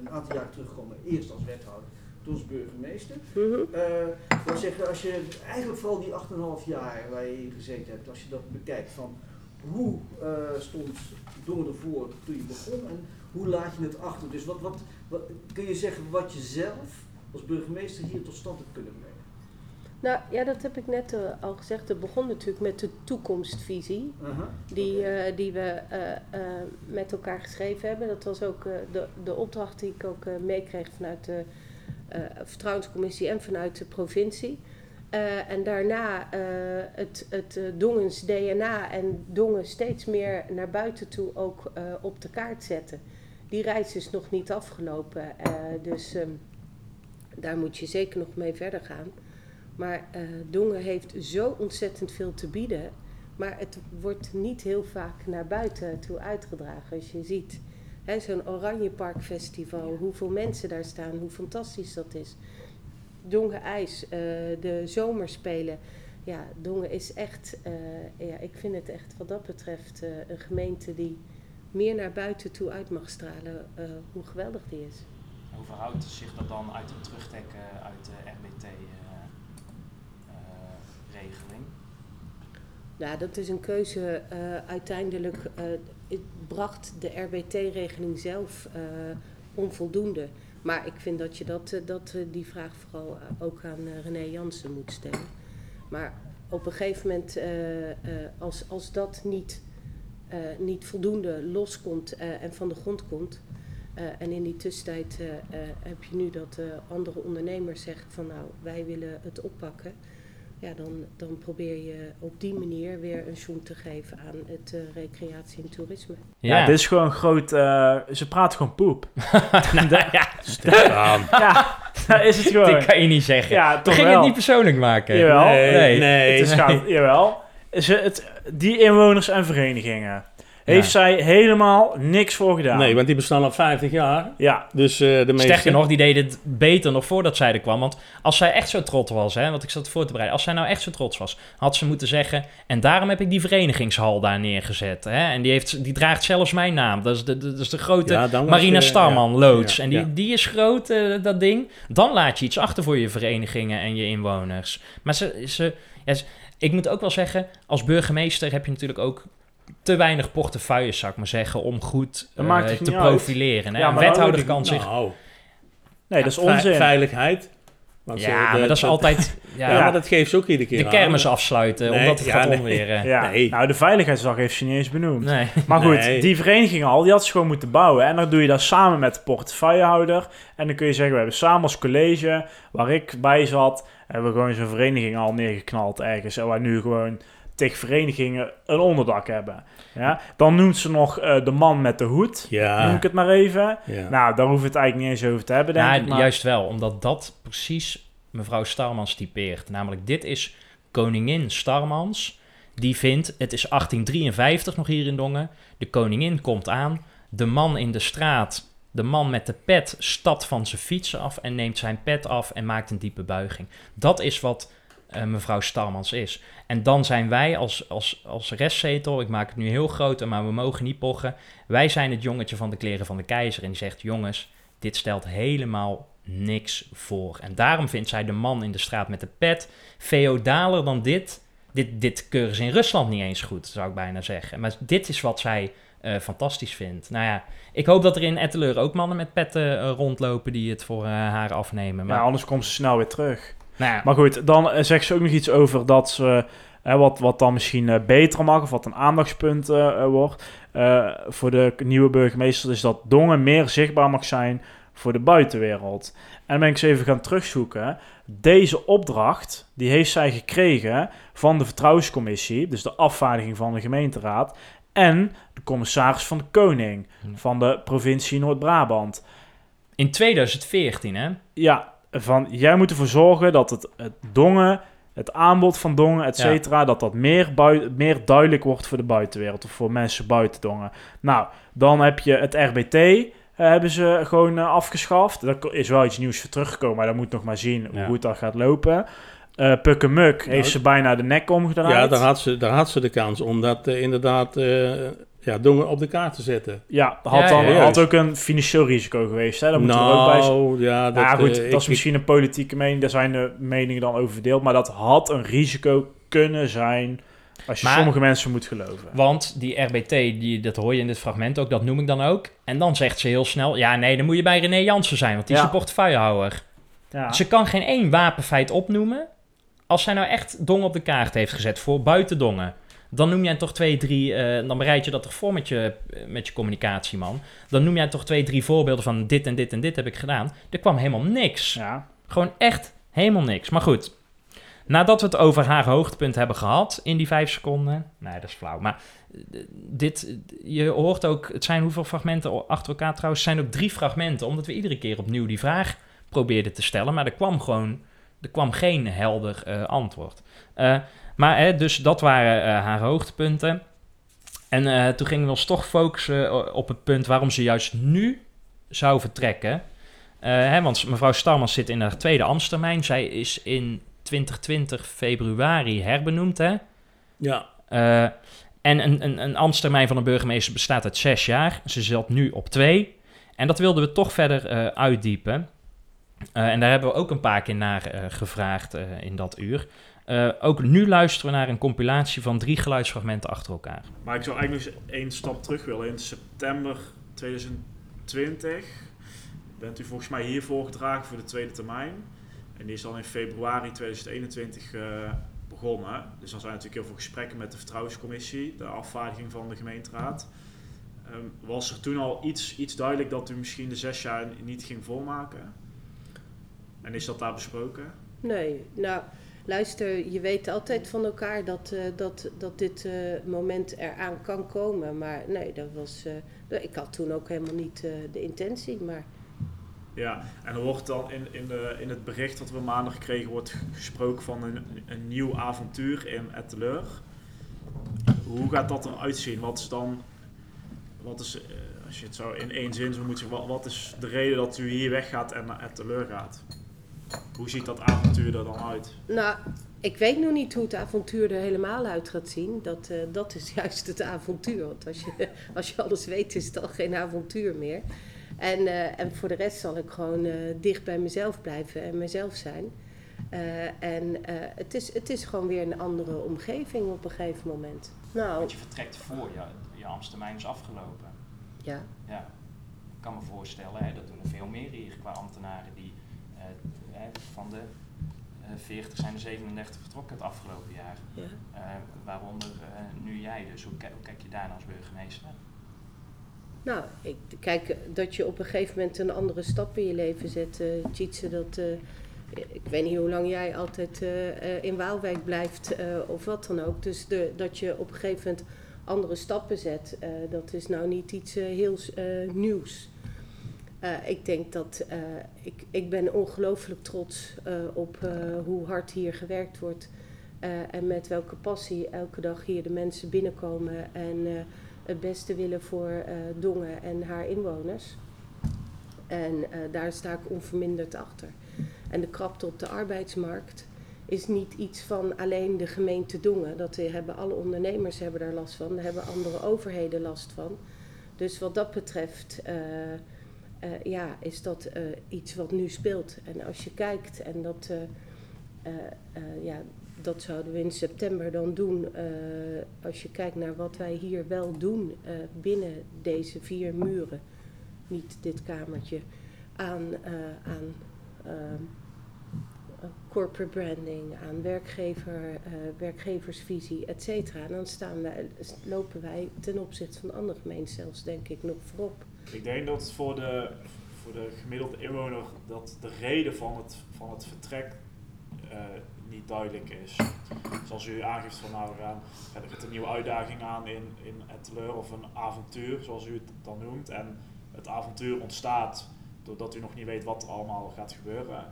een aantal jaar teruggekomen, eerst als wethouder, toen als burgemeester. Mm -hmm. zeggen, als je eigenlijk vooral die 8,5 jaar waar je in gezeten hebt, als je dat bekijkt van hoe stond Dongen ervoor toen je begon en hoe laat je het achter? Dus wat, wat, wat, kun je zeggen wat je zelf als burgemeester hier tot stand hebt kunnen brengen? Nou ja, dat heb ik net uh, al gezegd. Het begon natuurlijk met de toekomstvisie, uh -huh. die, okay. uh, die we met elkaar geschreven hebben. Dat was ook de, de opdracht die ik ook meekreeg vanuit de Vertrouwenscommissie en vanuit de provincie. en daarna het, het Dongens DNA en Dongen steeds meer naar buiten toe ook op de kaart zetten die reis is nog niet afgelopen. Dus um, daar moet je zeker nog mee verder gaan. Maar Dongen heeft zo ontzettend veel te bieden. Maar het wordt niet heel vaak naar buiten toe uitgedragen. Als je ziet zo'n Oranje Park Festival, hoeveel mensen daar staan, hoe fantastisch dat is. Dongen IJs, uh, de zomerspelen. Ja, Dongen is echt, ja, ik vind het echt wat dat betreft een gemeente die meer naar buiten toe uit mag stralen hoe geweldig die is. Hoe verhoudt zich dat dan uit het terugtrekken uit de RBT-regeling? Uh, nou, dat is een keuze. Uh, uiteindelijk bracht de RBT-regeling zelf onvoldoende. Maar ik vind dat je dat, dat, die vraag vooral ook aan René Jansen moet stellen. Maar op een gegeven moment, als, als dat niet niet voldoende loskomt en van de grond komt. En in die tussentijd heb je nu dat andere ondernemers zeggen van nou wij willen het oppakken. Ja, dan, dan probeer je op die manier weer een zoom te geven aan het recreatie en toerisme. Ja, ja dit is gewoon groot. ze praten gewoon poep. <laughs> nou, ja, <laughs> ja, dat is het gewoon. Dat kan je niet zeggen. Ja, toch ging wel. het niet persoonlijk maken. Jawel. Nee, nee. nee. Het is gaat, <laughs> jawel. Ze, het, die inwoners en verenigingen. Heeft ja. zij helemaal niks voor gedaan. Nee, want die bestaan al 50 jaar. Ja. Dus uh, de meeste... Sterker nog, die deden het beter nog voordat zij er kwam. Want als zij echt zo trots was, hè, want ik zat voor te bereiden. Als zij nou echt zo trots was, had ze moeten zeggen... En daarom heb ik die verenigingshal daar neergezet. Hè, en die, heeft, die draagt zelfs mijn naam. Dat is de, de, dat is de grote ja, Marina je, Starman, ja, loods. Ja, en die, die is groot, uh, dat ding. Dan laat je iets achter voor je verenigingen en je inwoners. Maar ze... ze, ze ik moet ook wel zeggen, als burgemeester heb je natuurlijk ook te weinig portefeuilles, zou ik maar zeggen, om goed uh, te profileren. Hè? Ja, een wethouder kan zich... Nou, nee, dat is onzin. Veiligheid. Want ja, de, maar dat is altijd... <laughs> Ja, ja, maar dat geeft ze ook iedere keer De kermis aan. afsluiten, nee, omdat het gaat nee. onweren. Ja. Nee. Nou, de veiligheidsdag heeft ze niet eens benoemd. Nee. Maar goed, die vereniging al, die had ze gewoon moeten bouwen. En dan doe je dat samen met de portefeuillehouder. En dan kun je zeggen, we hebben samen als college, waar ik bij zat... hebben we gewoon zo'n vereniging al neergeknald ergens. En waar nu gewoon tegen verenigingen een onderdak hebben. Ja? Dan noemt ze nog uh, de man met de hoed, ja. noem ik het maar even. Ja. Nou, daar hoeven we het eigenlijk niet eens over te hebben, denk ik. Maar... Juist wel, omdat dat precies mevrouw Starmans typeert. Namelijk, dit is koningin Starmans. Die vindt, het is 1853 nog hier in Dongen. De koningin komt aan. De man in de straat, de man met de pet, stapt van zijn fiets af en neemt zijn pet af en maakt een diepe buiging. Dat is wat uh, mevrouw Starmans is. En dan zijn wij als, als, als restzetel, ik maak het nu heel groot, maar we mogen niet pochen. Wij zijn het jongetje van de kleren van de keizer. En die zegt, jongens, dit stelt helemaal niks voor. En daarom vindt zij de man in de straat met de pet feodaler dan dit. Dit, dit keuren ze in Rusland niet eens goed, zou ik bijna zeggen. Maar dit is wat zij eh, fantastisch vindt. Nou ja, ik hoop dat er in Etteleur ook mannen met petten eh, rondlopen die het voor eh, haar afnemen. Maar, Maar anders komt ze snel weer terug. Nou Maar goed, dan eh, zegt ze ook nog iets over dat ze... eh, wat, wat dan misschien eh, beter mag, of wat een aandachtspunt wordt voor de nieuwe burgemeester, is dat Dongen meer zichtbaar mag zijn voor de buitenwereld. En dan ben ik eens even gaan terugzoeken. Deze opdracht, die heeft zij gekregen van de vertrouwenscommissie, dus de afvaardiging van de gemeenteraad, en de commissaris van de Koning van de provincie Noord-Brabant. in 2014, hè? Ja, van jij moet ervoor zorgen dat het, het dongen, het aanbod van dongen, et Ja. cetera, dat dat meer, meer duidelijk wordt voor de buitenwereld of voor mensen buiten dongen. Nou, dan heb je het RBT, eh, hebben ze gewoon eh, afgeschaft. Daar is wel iets nieuws voor teruggekomen, maar dan moet nog maar zien hoe goed dat gaat lopen. Eh Pukkemuk heeft ze bijna de nek omgedraaid. Ja, daar had, ze, daar had ze de kans om dat eh, inderdaad ja, Dongen op de kaart te zetten. Ja, dat had, Ja, dan, ja, had ook een financieel risico geweest. Hè? Dat moeten we er ook bij nou, ja, dat, Nou ja, goed, eh, dat ik- is misschien een politieke mening. Daar zijn de meningen dan over verdeeld. Maar dat had een risico kunnen zijn als je Maar- sommige mensen moet geloven. Want die RBT, die, dat hoor je in dit fragment ook, dat noem ik dan ook. En dan zegt ze heel snel, ja nee, dan moet je bij René Jansen zijn, want die is de portefeuillehouder. Ja. Ze kan geen één wapenfeit opnoemen. Als zij nou echt Dongen op de kaart heeft gezet voor buiten Dongen, dan noem jij toch twee, drie, eh, dan bereid je dat toch voor met je, met je communicatieman. Dan noem jij toch twee, drie voorbeelden van dit en dit en dit heb ik gedaan. Er kwam helemaal niks. ja. Gewoon echt helemaal niks. Maar goed, nadat we het over haar hoogtepunt hebben gehad in die vijf seconden. Nee, dat is flauw. Maar eh, dit, je hoort ook, het zijn hoeveel fragmenten achter elkaar trouwens? Het zijn ook drie fragmenten, omdat we iedere keer opnieuw die vraag probeerden te stellen. Maar er kwam gewoon, er kwam geen helder eh, antwoord. Eh, maar hè, dus dat waren eh, haar hoogtepunten. En eh, toen gingen we ons toch focussen eh, op het punt waarom ze juist nu zou vertrekken. Hè, want mevrouw Starmans zit in haar tweede ambtstermijn. Zij is in 2020 februari herbenoemd. Hè? ja, en een, een, een ambtstermijn van een burgemeester bestaat uit zes jaar. Ze zit nu op twee. En dat wilden we toch verder uitdiepen. En daar hebben we ook een paar keer naar gevraagd in dat uur. Eh, ook nu luisteren we naar een compilatie van drie geluidsfragmenten achter elkaar. Maar ik zou eigenlijk nog eens één stap terug willen. In september 2020 bent u volgens mij hier voorgedragen voor de tweede termijn. En die is dan in februari 2021 eh, begonnen. Dus dan zijn natuurlijk heel veel gesprekken met de vertrouwenscommissie, de afvaardiging van de gemeenteraad. Ehm, was er toen al iets, iets duidelijk dat u misschien de zes jaar niet ging volmaken? En is dat daar besproken? Nee, nou, luister, je weet altijd van elkaar dat, eh, dat, dat dit eh, moment eraan kan komen. Maar nee, dat was. eh, ik had toen ook helemaal niet de intentie. Maar Ja, en er wordt dan in, in, de, in het bericht dat we maandag kregen, wordt gesproken van een, een nieuw avontuur in Etteleur. Hoe gaat dat eruit zien? Wat is dan, wat is, als je het zo in één zin zou moeten zeggen, wat, wat is de reden dat u hier weggaat en naar Etteleur gaat? Hoe ziet dat avontuur er dan uit? nou, ik weet nog niet hoe het avontuur er helemaal uit gaat zien. Dat, eh, dat is <laughs> juist het avontuur. Want als je, <laughs> als je alles weet, is het al geen avontuur meer. En, eh, en voor de rest zal ik gewoon eh, dicht bij mezelf blijven en mezelf zijn. Eh, en eh, het, is, het is gewoon weer een andere omgeving op een gegeven moment. Nou, je vertrekt voor je, je ambtstermijn is afgelopen. ja. Ja, ik kan me voorstellen, hè, dat doen er veel meer hier qua ambtenaren die eh, van de eh 40 zijn er 37 vertrokken het afgelopen jaar. ja. Eh, waaronder eh, nu jij dus. Hoe, ki- hoe kijk je daarna als burgemeester? Nou, ik kijk dat je op een gegeven moment een andere stap in je leven zet. eh Tjitse, dat, eh, ik weet niet hoe lang jij altijd eh, eh, in Waalwijk blijft eh, of wat dan ook. Dus de, dat je op een gegeven moment andere stappen zet, eh, dat is nou niet iets eh, heel eh, nieuws. Eh, ik denk dat eh, ik, ik ben ongelooflijk trots eh, op hoe hard hier gewerkt wordt. en met welke passie elke dag hier de mensen binnenkomen en het beste willen voor Dongen en haar inwoners. En daar sta ik onverminderd achter. En de krapte op de arbeidsmarkt is niet iets van alleen de gemeente Dongen. Dat hebben alle ondernemers hebben daar last van. Daar hebben andere overheden last van. Dus wat dat betreft eh, ja, is dat eh, iets wat nu speelt. En als je kijkt en dat, eh, ja, dat zouden we in september dan doen. als je kijkt naar wat wij hier wel doen binnen deze vier muren, niet dit kamertje, aan, aan corporate branding, aan werkgever, werkgeversvisie, et cetera. Dan staan wij, lopen wij ten opzichte van andere gemeenten zelfs, denk ik, nog voorop. Ik denk dat voor de, voor de gemiddelde inwoner dat de reden van het, van het vertrek eh, niet duidelijk is. Zoals u aangeeft van nou, we gaan, een nieuwe uitdaging aan in, in het teleur of een avontuur, zoals u het dan noemt. En het avontuur ontstaat doordat u nog niet weet wat er allemaal gaat gebeuren.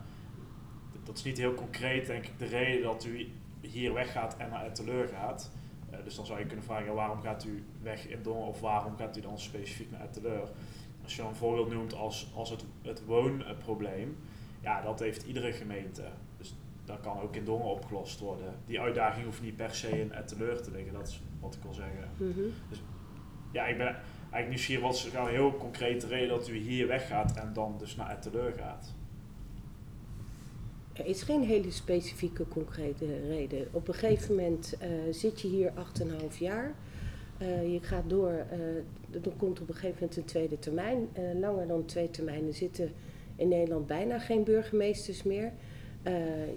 Dat is niet heel concreet, denk ik, de reden dat u hier weggaat en naar het teleur gaat. Eh, dus dan zou je kunnen vragen, ja, waarom gaat u weg in Dongen of waarom gaat u dan specifiek naar het teleur? Als je dan een voorbeeld noemt als, als het, het woonprobleem, ja, dat heeft iedere gemeente. Dus dat kan ook in Dongen opgelost worden. Die uitdaging hoeft niet per se in het teleur te liggen, dat is wat ik wil zeggen. Mhm. Ja, ik ben eigenlijk nieuwsgierig, wat is nou een heel concrete reden dat u hier weggaat en dan dus naar het teleur gaat? Er is geen hele specifieke concrete reden. Op een gegeven moment eh, zit je hier 8,5 jaar. Eh, je gaat door, eh, dan komt op een gegeven moment een tweede termijn. Langer dan twee termijnen zitten in Nederland bijna geen burgemeesters meer.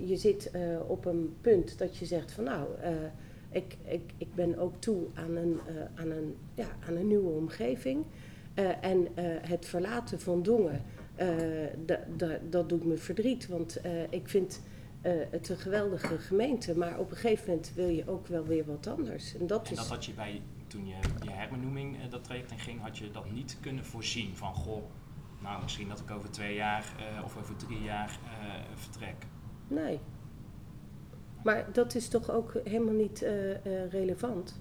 Je zit op een punt dat je zegt van nou, ik, ik, ik ben ook toe aan een, aan een, ja, aan een nieuwe omgeving. En het verlaten van Dongen, dat doet me verdriet. Want eh, ik vind eh, het een geweldige gemeente. Maar op een gegeven moment wil je ook wel weer wat anders. En dat En is... dat had je bij, toen je je herbenoeming eh, dat traject in ging, had je dat niet kunnen voorzien van, goh, nou misschien dat ik over twee jaar eh, of over drie jaar eh, vertrek. Nee. Maar dat is toch ook helemaal niet eh, eh, relevant?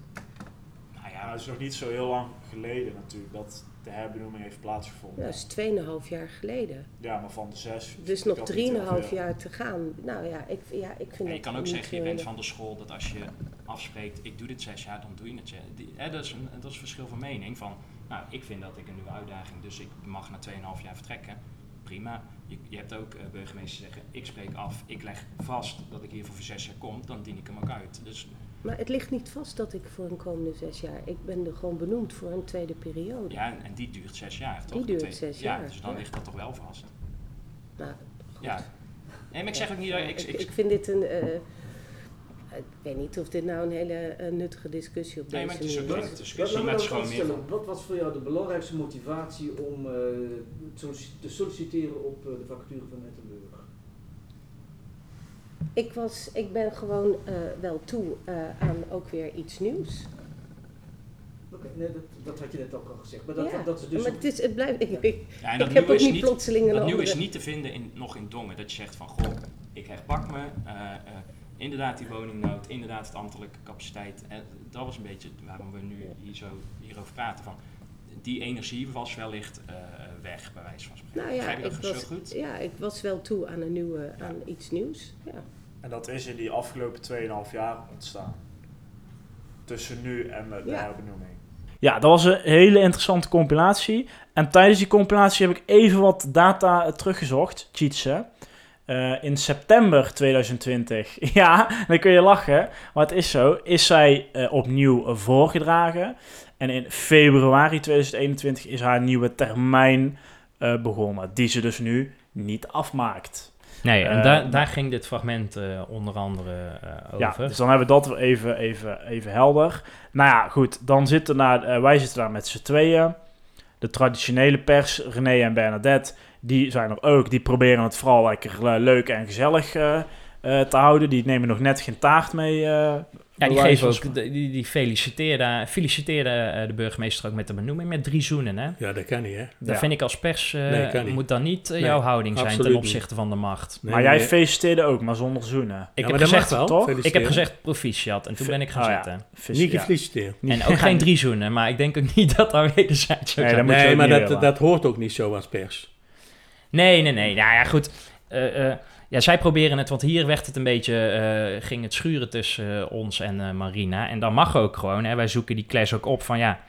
Nou Ja, ja, het is nog niet zo heel lang geleden natuurlijk dat de herbenoeming heeft plaatsgevonden. Ja, dat is 2,5 jaar geleden. Ja, maar van de zes. Dus nog dat niet heel 3,5 veel. jaar te gaan. Nou ja, ik, ja, ik vind en je kan ook zeggen, je heel- bent van de school dat als je afspreekt, ik doe dit zes jaar, dan doe je het. Die, hè, dat, is een, dat is een verschil van mening. Van, nou, ik vind dat ik een nieuwe uitdaging, dus ik mag na 2,5 jaar vertrekken. Prima. Je, je hebt ook eh, burgemeesters zeggen, ik spreek af, ik leg vast dat ik hier voor zes jaar kom, dan dien ik hem ook uit. Dus Maar het ligt niet vast dat ik voor een komende zes jaar... Ik ben er gewoon benoemd voor een tweede periode. Ja, en, en die duurt zes jaar, toch? Die duurt Twee- zes ja, jaar, Dus dan ja. ligt dat toch wel vast. Nou, goed. Ja. Nee, maar ik zeg ook niet dat Ja, ik, ik, ik, ik vind dit een... eh, ik weet niet of dit nou een hele eh, nuttige discussie op Nee, deze maar het is ook manier is. discussie, me maar het is gewoon meer stellen. van... Wat was voor jou de belangrijkste motivatie om eh, te solliciteren op de vacature van Ettenburg? Ik, was, ik ben gewoon eh, wel toe eh, aan ook weer iets nieuws. Oké, nee, dat, dat had je net ook al gezegd. Maar dat, ja, dat is dus... maar het, is, het blijft... Ik, ik, Ja, en ik dat heb ook is niet plotseling een dat nieuwe is niet te vinden in, nog in Dongen. Dat je zegt van, goh, ik herpak me. eh, eh, inderdaad die woningnood, inderdaad het ambtelijke capaciteit. En dat was een beetje waarom we nu hier zo hierover praten. Van, die energie was wellicht eh, weg, bij wijze van spreken. nou ja, Begrijp je ik was, goed? ja, ik was wel toe aan, een nieuwe, aan iets nieuws. Ja. En dat is in die afgelopen 2,5 jaar ontstaan. Tussen nu en de, de Ja. herbenoeming. Ja, dat was een hele interessante compilatie. En tijdens die compilatie heb ik even wat data eh, teruggezocht, cheats hè. Eh, in september 2020, <laughs> ja, dan kun je lachen, maar het is zo, is zij eh, opnieuw voorgedragen. En in februari 2021 is haar nieuwe termijn eh, begonnen, die ze dus nu niet afmaakt. Nee, en daar, daar ging dit fragment eh, onder andere eh, Ja, over. dus dan hebben we dat even, even, even helder. Nou ja, goed, dan zitten daar, wij zitten daar met z'n tweeën. De traditionele pers, René en Bernadette, die zijn er ook. Die proberen het vooral lekker leuk en gezellig te houden. Die nemen nog net geen taart mee. Ja, die geven ook, die, die feliciteerde, feliciteerde eh, de burgemeester ook met de benoeming met drie zoenen. Hè? Ja, dat kan niet, hè? Dat Ja. vind ik als pers, eh, Nee, kan niet. moet dan niet eh, Nee, jouw houding zijn ten niet. opzichte van de macht. Nee, maar jij feliciteerde ook, maar zonder zoenen. Ik, Ja, heb gezegd, wel, toch? ik heb feliciteren. gezegd proficiat en toen ben ik gaan Oh zitten. Niet gefeliciteerd. En ook geen drie zoenen, maar ik denk ook niet <laughs> dat daar wederzijds zou Nee, zijn. dat Nee, maar dat, dat hoort ook niet zo als pers. Nee, nee, nee. Nou ja, goed. Eh, eh, ja, zij proberen het, want hier werd het een beetje, eh, ging het schuren tussen eh, ons en eh, Marina. En dat mag ook gewoon. Hè. Wij zoeken die clash ook op van ja,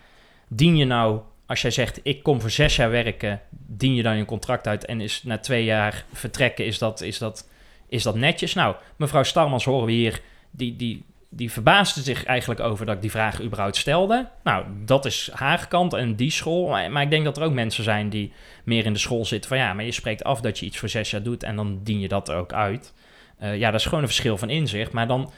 dien je nou, als jij zegt ik kom voor zes jaar werken, dien je dan je contract uit en is na twee jaar vertrekken, is dat, is dat, is dat netjes? Nou, mevrouw Starmans horen we hier, die, die, die verbaasde zich eigenlijk over dat ik die vraag überhaupt stelde. Nou, dat is haar kant en die school. Maar ik denk dat er ook mensen zijn die meer in de school zitten van ja, maar je spreekt af dat je iets voor zes jaar doet en dan dien je dat ook uit. Eh, ja, dat is gewoon een verschil van inzicht. Maar dan,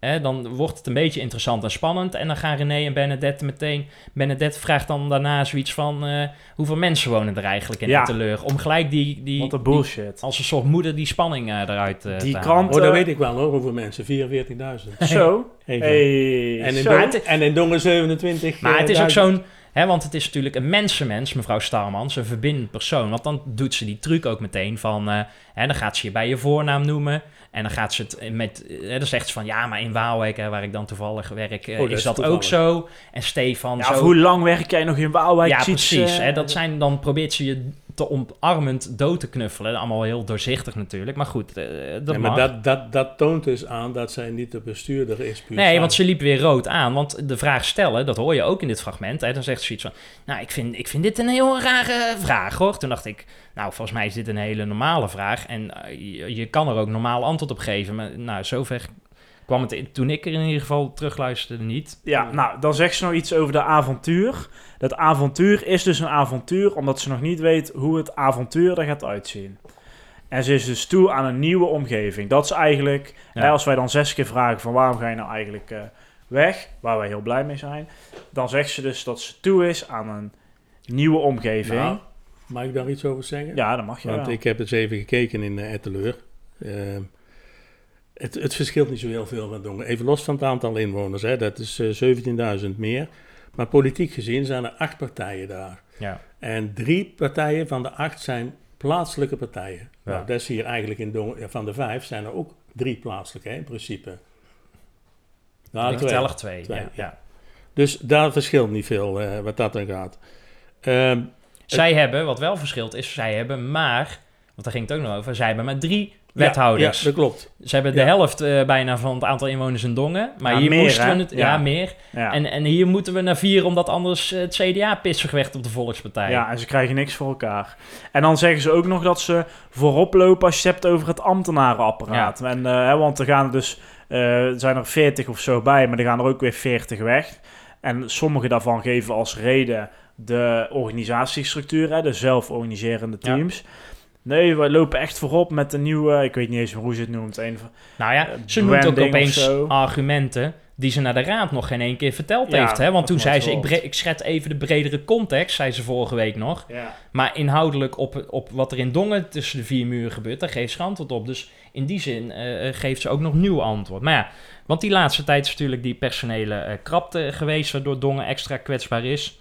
hè, dan wordt het een beetje interessant en spannend. En dan gaan René en Bernadette meteen... Bernadette vraagt dan daarna zoiets van... eh, hoeveel mensen wonen er eigenlijk in Ja. Etteleur? Om gelijk die, die, Wat een die- bullshit. als een soort moeder die spanning eh, eruit eh, Die te krant- Oh, dat weet ik wel hoor, hoeveel mensen. 44.000. Zo. Hey, En in, zo. Dongen, en in Dongen 27. Maar het is ook zo'n... Hè, want het is natuurlijk een mensenmens, mevrouw Starmans, een verbindend persoon. Want dan doet ze die truc ook meteen van... hè, dan gaat ze je bij je voornaam noemen. En dan gaat ze het met... eh, dan zegt ze van... Ja, maar in Waalwijk, hè, waar ik dan toevallig werk, eh, Oh, dat is is dat ook zo. En Stefan Ja, zo... hoe lang werk jij nog in Waalwijk? ja, precies. Hè, dat zijn, dan probeert ze je te omarmend dood te knuffelen. Allemaal heel doorzichtig natuurlijk. Maar goed, eh, dat maar dat, dat, dat toont dus aan dat zij niet de bestuurder is. puur Nee, want ze liep weer rood aan. Want de vraag stellen, dat hoor je ook in dit fragment. Hè, dan zegt ze iets van, nou, ik vind, ik vind dit een heel rare vraag, hoor. Toen dacht ik, nou, volgens mij is dit een hele normale vraag. En eh, je, je kan er ook normaal antwoord op geven. Maar nou, zover kwam het in- toen ik er in ieder geval terugluisterde niet. Ja, nou, dan zegt ze nog iets over de avontuur. Dat avontuur is dus een avontuur omdat ze nog niet weet hoe het avontuur er gaat uitzien. En ze is dus toe aan een nieuwe omgeving. Dat is eigenlijk, Ja. hè, als wij dan zes keer vragen van waarom ga je nou eigenlijk eh, weg, waar wij heel blij mee zijn, dan zegt ze dus dat ze toe is aan een nieuwe omgeving. Nou, mag ik daar iets over zeggen? ja, dat mag je Want wel. ik heb eens even gekeken in uh, Etteleur. Ehm, het, het verschilt niet zo heel veel met Dongen. Even los van het aantal inwoners, hè, dat is eh, 17.000 meer. Maar politiek gezien zijn er acht partijen daar. Ja. En drie partijen van de acht zijn plaatselijke partijen. Ja. Nou, dat is hier eigenlijk in Dongen, van de vijf zijn er ook drie plaatselijke, hè, in principe. Nou, ik twee. twee. Twee, ja, ja. ja. Dus daar verschilt niet veel eh, wat dat dan gaat. Ehm, Zij hebben, wat wel verschilt is, zij hebben maar, want daar ging het ook nog over, zij hebben maar drie wethouders. Ja, dat klopt. Ze hebben de helft eh, bijna van het aantal inwoners in Dongen. Maar hier meer, moesten hè? we het... Ja, meer. En, en hier moeten we naar vier, omdat anders eh, het CDA pissig werd op de Volkspartij. Ja, en ze krijgen niks voor elkaar. En dan zeggen ze ook nog dat ze voorop lopen als je het hebt over het ambtenarenapparaat. En, eh, hè, want er gaan dus, zijn er 40 of zo bij, maar er gaan er ook weer 40 weg. En sommige daarvan geven als reden de organisatiestructuur, hè, de zelforganiserende Ja. Nee, we lopen echt voorop met een nieuwe, ik weet niet eens hoe ze het noemt, een van, Nou ja, Eh, ze noemt ook opeens argumenten die ze naar de raad nog geen één keer verteld Ja, heeft. Hè? Want toen zei ze, ik, ik schet even de bredere context, zei ze vorige week nog. ja. Maar inhoudelijk op, op wat er in Dongen tussen de vier muren gebeurt, daar geeft ze antwoord op. Dus in die zin eh, geeft ze ook nog nieuw antwoord. Maar ja, want die laatste tijd is natuurlijk die personele eh, krapte geweest, waardoor Dongen extra kwetsbaar is.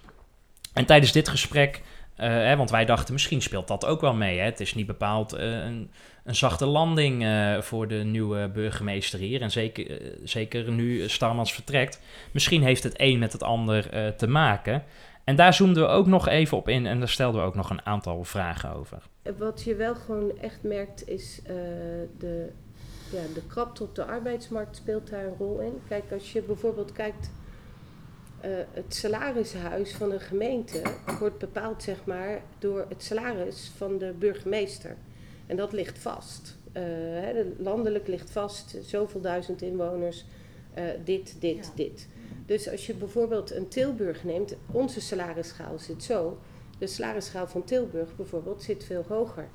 En tijdens dit gesprek, eh, want wij dachten misschien speelt dat ook wel mee. Hè? Het is niet bepaald eh, een, een zachte landing eh, voor de nieuwe burgemeester hier. En zeker, zeker nu Starmans vertrekt. Misschien heeft het een met het ander te maken. En daar zoomden we ook nog even op in en daar stelden we ook nog een aantal vragen over. Wat je wel gewoon echt merkt is de, ja, de krapte op de arbeidsmarkt speelt daar een rol in. Kijk, als je bijvoorbeeld kijkt, eh, het salarishuis van een gemeente wordt bepaald zeg maar door het salaris van de burgemeester. En dat ligt vast. Eh, landelijk ligt vast, zoveel duizend inwoners, eh, dit, dit, Ja. dit. Dus als je bijvoorbeeld een Tilburg neemt, onze salarisschaal zit zo. De salarisschaal van Tilburg bijvoorbeeld zit veel hoger.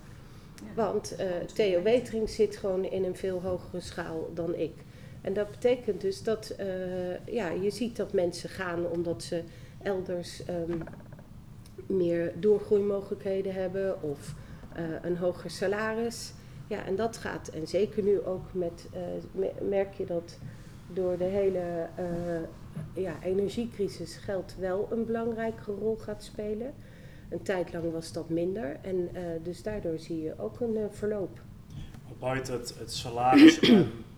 Want Theo Wetering zit gewoon in een veel hogere schaal dan ik. En dat betekent dus dat eh, ja, je ziet dat mensen gaan omdat ze elders ehm, meer doorgroeimogelijkheden hebben of eh, een hoger salaris. Ja, en dat gaat, en zeker nu ook met, eh, me- merk je dat door de hele ja, energiecrisis geld wel een belangrijkere rol gaat spelen. Een tijd lang was dat minder en dus daardoor zie je ook een verloop. buiten het, het salaris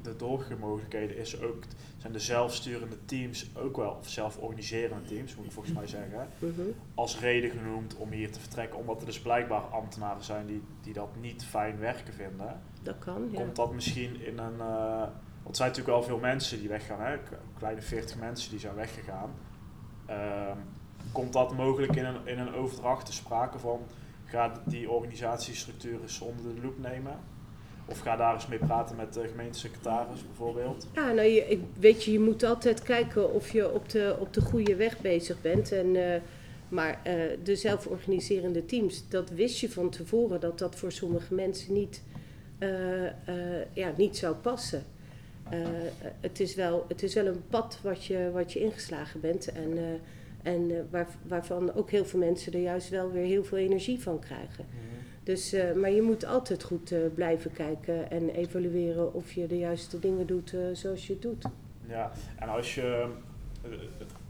de doorgroeimogelijkheden is ook, zijn de zelfsturende teams ook wel, of zelforganiserende teams, moet ik volgens mij zeggen, Mhm. als reden genoemd om hier te vertrekken. Omdat er dus blijkbaar ambtenaren zijn die, die dat niet fijn werken vinden. Dat kan, ja. Komt dat misschien in een... eh, want er zijn natuurlijk wel veel mensen die weggaan, hè? Kleine 40 mensen die zijn weggegaan. Ehm, komt dat mogelijk in een, in een overdracht te sprake van... Gaat die organisatiestructuur eens onder de loep nemen? Of ga daar eens mee praten met de gemeentesecretaris bijvoorbeeld. Ja, nou, je, weet je, je moet altijd kijken of je op de, op de goede weg bezig bent. En, eh, maar eh, de zelforganiserende teams, dat wist je van tevoren dat dat voor sommige mensen niet, eh, ja, niet zou passen. Het, is wel, het is wel een pad wat je, wat je ingeslagen bent. En, en waar, waarvan ook heel veel mensen er juist wel weer heel veel energie van krijgen. Dus, eh, maar je moet altijd goed eh, blijven kijken en evalueren of je de juiste dingen doet eh, zoals je het doet. Ja, en als je...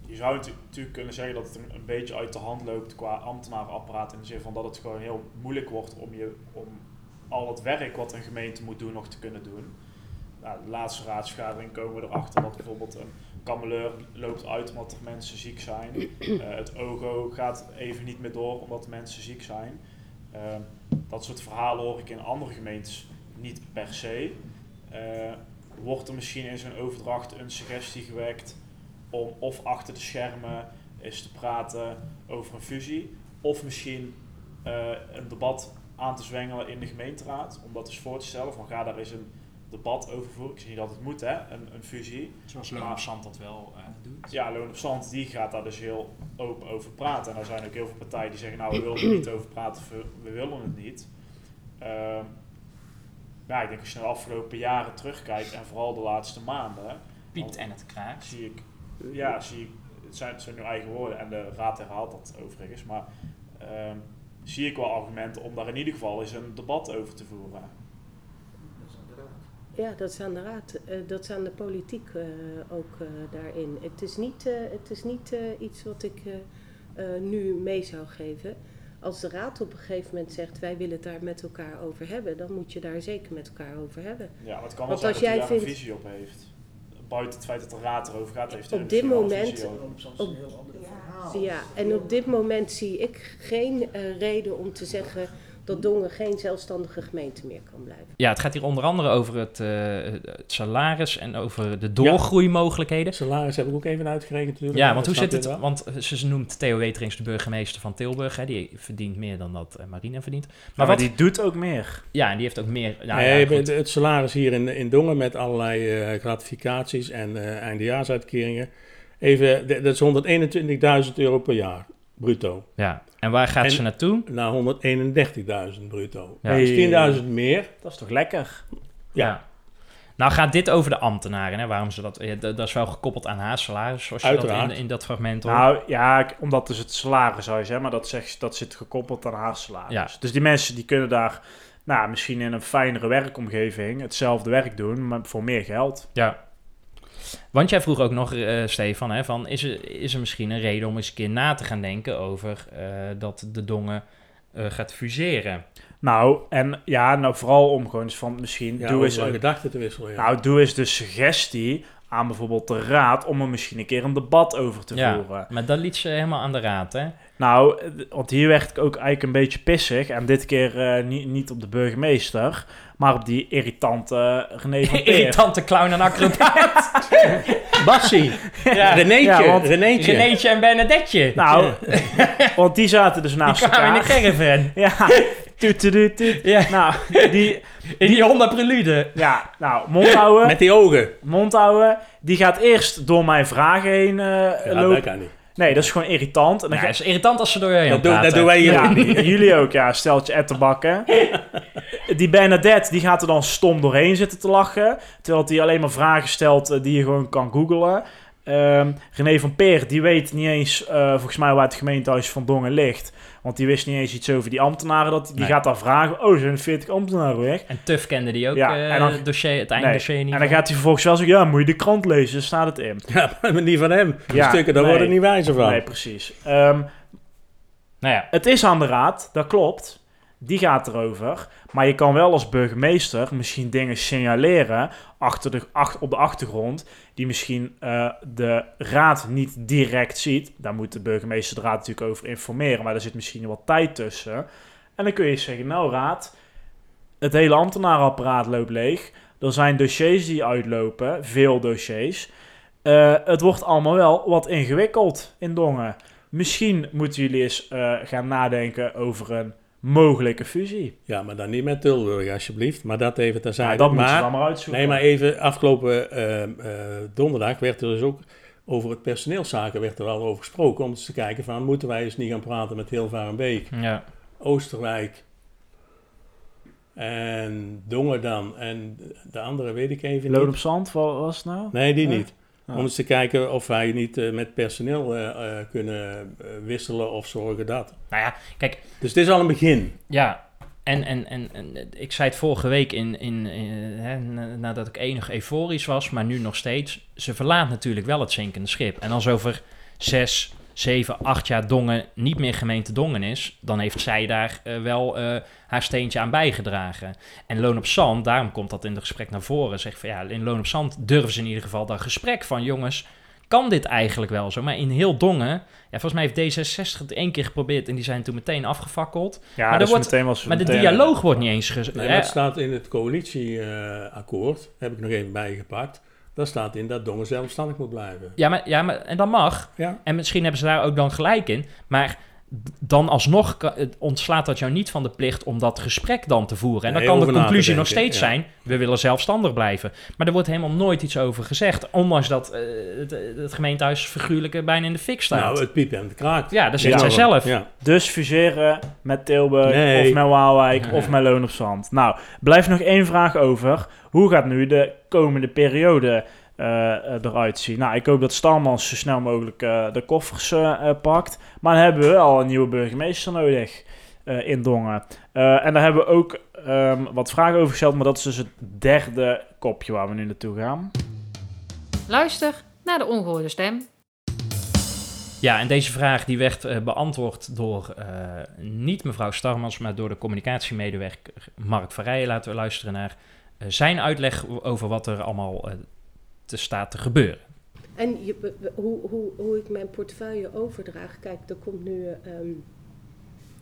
Je zou natu- natuurlijk kunnen zeggen dat het een, beetje uit de hand loopt qua ambtenarenapparaat. In de zin van dat het gewoon heel moeilijk wordt om, je, om al het werk wat een gemeente moet doen nog te kunnen doen. Nou, de laatste raadsvergadering komen we erachter dat bijvoorbeeld een kameleur loopt uit omdat er mensen ziek zijn. Het OGO gaat even niet meer door omdat mensen ziek zijn. Dat soort verhalen hoor ik in andere gemeentes niet per se. Eh, wordt er misschien in zo'n overdracht een suggestie gewekt om of achter de schermen eens te praten over een fusie, of misschien eh, een debat aan te zwengelen in de gemeenteraad, om dat eens voor te stellen, van ga daar eens een debat over voeren. Ik zie niet dat het moet, hè, een, een fusie. Zoals Loon Zand dat wel eh, doet. Ja, Loon op Zand die gaat daar dus heel open over praten. En er zijn ook heel veel partijen die zeggen, nou we willen er niet over praten, we, willen het niet. Ehm, ja, ik denk als je naar de afgelopen jaren terugkijkt, en vooral de laatste maanden, Piept en het kraakt. zie ik, ja, zie ik, het zijn, het zijn nu eigen woorden en de raad herhaalt dat overigens, maar ehm, zie ik wel argumenten om daar in ieder geval eens een debat over te voeren. Dat is aan de raad. Ja, dat is aan de raad, eh, dat is aan de politiek eh, ook eh, daarin. Het is niet, eh, het is niet eh, iets wat ik eh, eh, nu mee zou geven. Als de raad op een gegeven moment zegt wij willen het daar met elkaar over hebben, dan moet je daar zeker met elkaar over hebben. Ja, maar het kan wel Want zijn als dat jij daar vindt- een visie op heeft. Buiten het feit dat de raad erover gaat, heeft hij Op dit moment- op Zand is een heel ander Ja. verhaal. Ja, en op dit moment zie ik geen eh, reden om te zeggen dat Dongen geen zelfstandige gemeente meer kan blijven. Ja, het gaat hier onder andere over het, eh, het salaris en over de doorgroeimogelijkheden. Salaris heb ik ook even uitgerekend natuurlijk. Ja, want hoe zit het? wel. Want ze noemt Theo Weterings de burgemeester van Tilburg. Hè, die verdient meer dan dat eh, Marina verdient. Maar, Maar, wat, die doet ook meer. Ja, en die heeft ook meer... Nou, nee, ja, goed. het, het salaris hier in, in Dongen met allerlei eh, gratificaties en eh eindejaarsuitkeringen. Even, dat is 121.000 euro per jaar, bruto. ja. En waar gaat En- ze naartoe? Naar 131.000 bruto. Ja. Dat is 10.000 meer. Dat is toch lekker? Ja. Nou gaat dit over de ambtenaren, hè? waarom ze dat... ja, dat dat is wel gekoppeld aan haar salaris, zoals je dat Uiteraard. in, in dat fragment hoort. Nou ja, ik- omdat dus het salarishuis, hè, maar dat, zegt, dat zit gekoppeld aan haar salaris. Ja. Dus die mensen die kunnen daar nou, misschien in een fijnere werkomgeving hetzelfde werk doen, maar voor meer geld. Ja. Want jij vroeg ook nog, eh, Stefan, hè, van, is, er, is er misschien een reden om eens een keer na te gaan denken over eh, dat de Dongen eh, gaat fuseren? Nou, en ja, nou vooral om gewoon eens van misschien, Ja, doe eens een, gedachten te wisselen. Ja. nou, doe eens de suggestie aan bijvoorbeeld de raad om er misschien een keer een debat over te Ja, voeren. maar dat liet ze helemaal aan de raad, hè? Nou, want hier werd ik ook eigenlijk een beetje pissig. En dit keer eh, niet, niet op de burgemeester, maar op die irritante René van <laughs> Peer. Irritante clown en acrobaat. <laughs> Bassie, ja. Renéetje, Ja, want- Renéetje. Renéetje en Bernadetje. Nou, <laughs> want die zaten dus die naast kwamen in de elkaar. caravan. Ja. Nou, die, In die Honda Prelude. ja, nou, mond houden, Met die ogen. mond houden. Die gaat eerst door mijn vragen heen eh, Ja, lopen. dat kan niet. Nee, dat is gewoon irritant. En dan ga- het is irritant als ze door je heen Dat, dat doen wij hier Ja, <laughs> jullie ook, ja. Steltje etterbakken. <laughs> Die Bernadette, die gaat er dan stom doorheen zitten te lachen. Terwijl hij alleen maar vragen stelt eh, die je gewoon kan googlen. Ehm, René van Peer, die weet niet eens eh, volgens mij waar het gemeentehuis van Dongen ligt. Want die wist niet eens iets over die ambtenaren. Dat, die Nee. gaat daar vragen, oh, er zijn 40 ambtenaren weg. En Tuf kende die ook Ja, eh, en dan- het, dossier, het Nee. einddossier niet. En dan gaat hij vervolgens wel zeggen, ja, moet je de krant lezen, daar staat het in. <laughs> Ja, maar niet van hem. Die Ja, stukken, daar nee. worden niet wijzer van. Nee, precies. Ehm, Nou ja, Het is aan de raad, dat klopt. Die gaat erover. Maar je kan wel als burgemeester misschien dingen signaleren achter de, ach- op de achtergrond. Die misschien eh, de raad niet direct ziet. Daar moet de burgemeester de raad natuurlijk over informeren. Maar er zit misschien wat tijd tussen. En dan kun je zeggen, nou raad, het hele ambtenarenapparaat loopt leeg. Er zijn dossiers die uitlopen, veel dossiers. Eh, het wordt allemaal wel wat ingewikkeld in Dongen. Misschien moeten jullie eens eh, gaan nadenken over een mogelijke fusie. Ja, maar dan niet met Tilburg, alsjeblieft. Maar dat even Ja, terzijde. dat moet je maar, dan maar uitzoeken. nee, maar even afgelopen eh, eh, donderdag werd er dus ook over het personeelszaken werd er al over gesproken. Om eens te kijken van, moeten wij eens niet gaan praten met Hilvarenbeek, Ja. Oosterwijk en Dongen dan. En de andere weet ik even Loon op niet. zand, was het nou? Nee, die Ja? niet. Ja. Om eens te kijken of wij niet eh, met personeel eh, eh, kunnen wisselen of zorgen dat. Nou ja, kijk, Dus het is al een begin. Ja, en, en, en, en ik zei het vorige week in, in, hè, na- nadat ik enig euforisch was, maar nu nog steeds. Ze verlaat natuurlijk wel het zinkende schip. En als over zes, zeven, acht jaar Dongen niet meer gemeente Dongen is, dan heeft zij daar eh, wel eh, haar steentje aan bijgedragen. En Loon op Zand, daarom komt dat in het gesprek naar voren, zegt van ja, in Loon op Zand durven ze in ieder geval dat gesprek van jongens, kan dit eigenlijk wel zo? Maar in heel Dongen, ja, volgens mij heeft D66 het één keer geprobeerd en die zijn toen meteen afgefakkeld. Ja, Maar dus wordt- meteen was Maar de meteen- dialoog wordt niet eens Nee, maar het staat in het coalitieakkoord, heb ik nog even bijgepakt. Daar staat in dat Dongen zelfstandig moet blijven. Ja, maar, ja, maar en dat mag. Ja, En misschien hebben ze daar ook dan gelijk in. Maar dan alsnog ontslaat dat jou niet van de plicht om dat gesprek dan te voeren. En dan kan de conclusie nog steeds ja. zijn, we willen zelfstandig blijven. Maar er wordt helemaal nooit iets over gezegd. Ondanks dat eh, het, het gemeentehuis figuurlijk bijna in de fik staat. nou, het piept en het kraakt. ja, dat zegt Ja. zij zelf. Ja. Dus fuseren met Tilburg Nee. of met Waalwijk of met Loon op Zand. Nou, blijft nog één vraag over. Hoe gaat nu de komende periode eh, eruit zien? Nou, ik hoop dat Stalmans zo snel mogelijk eh, de koffers eh, pakt. Maar dan hebben we al een nieuwe burgemeester nodig eh, in Dongen. Eh, en daar hebben we ook ehm, wat vragen over gesteld. Maar dat is dus het derde kopje waar we nu naartoe gaan. Luister naar de ongehoorde stem. Ja, en deze vraag die werd beantwoord door eh, niet mevrouw Starmans, maar door de communicatiemedewerker Mark Verrijen. Laten we luisteren naar zijn uitleg over wat er allemaal eh, te staat te gebeuren. En je, hoe, hoe, hoe ik mijn portefeuille overdraag, kijk, er komt nu, ehm,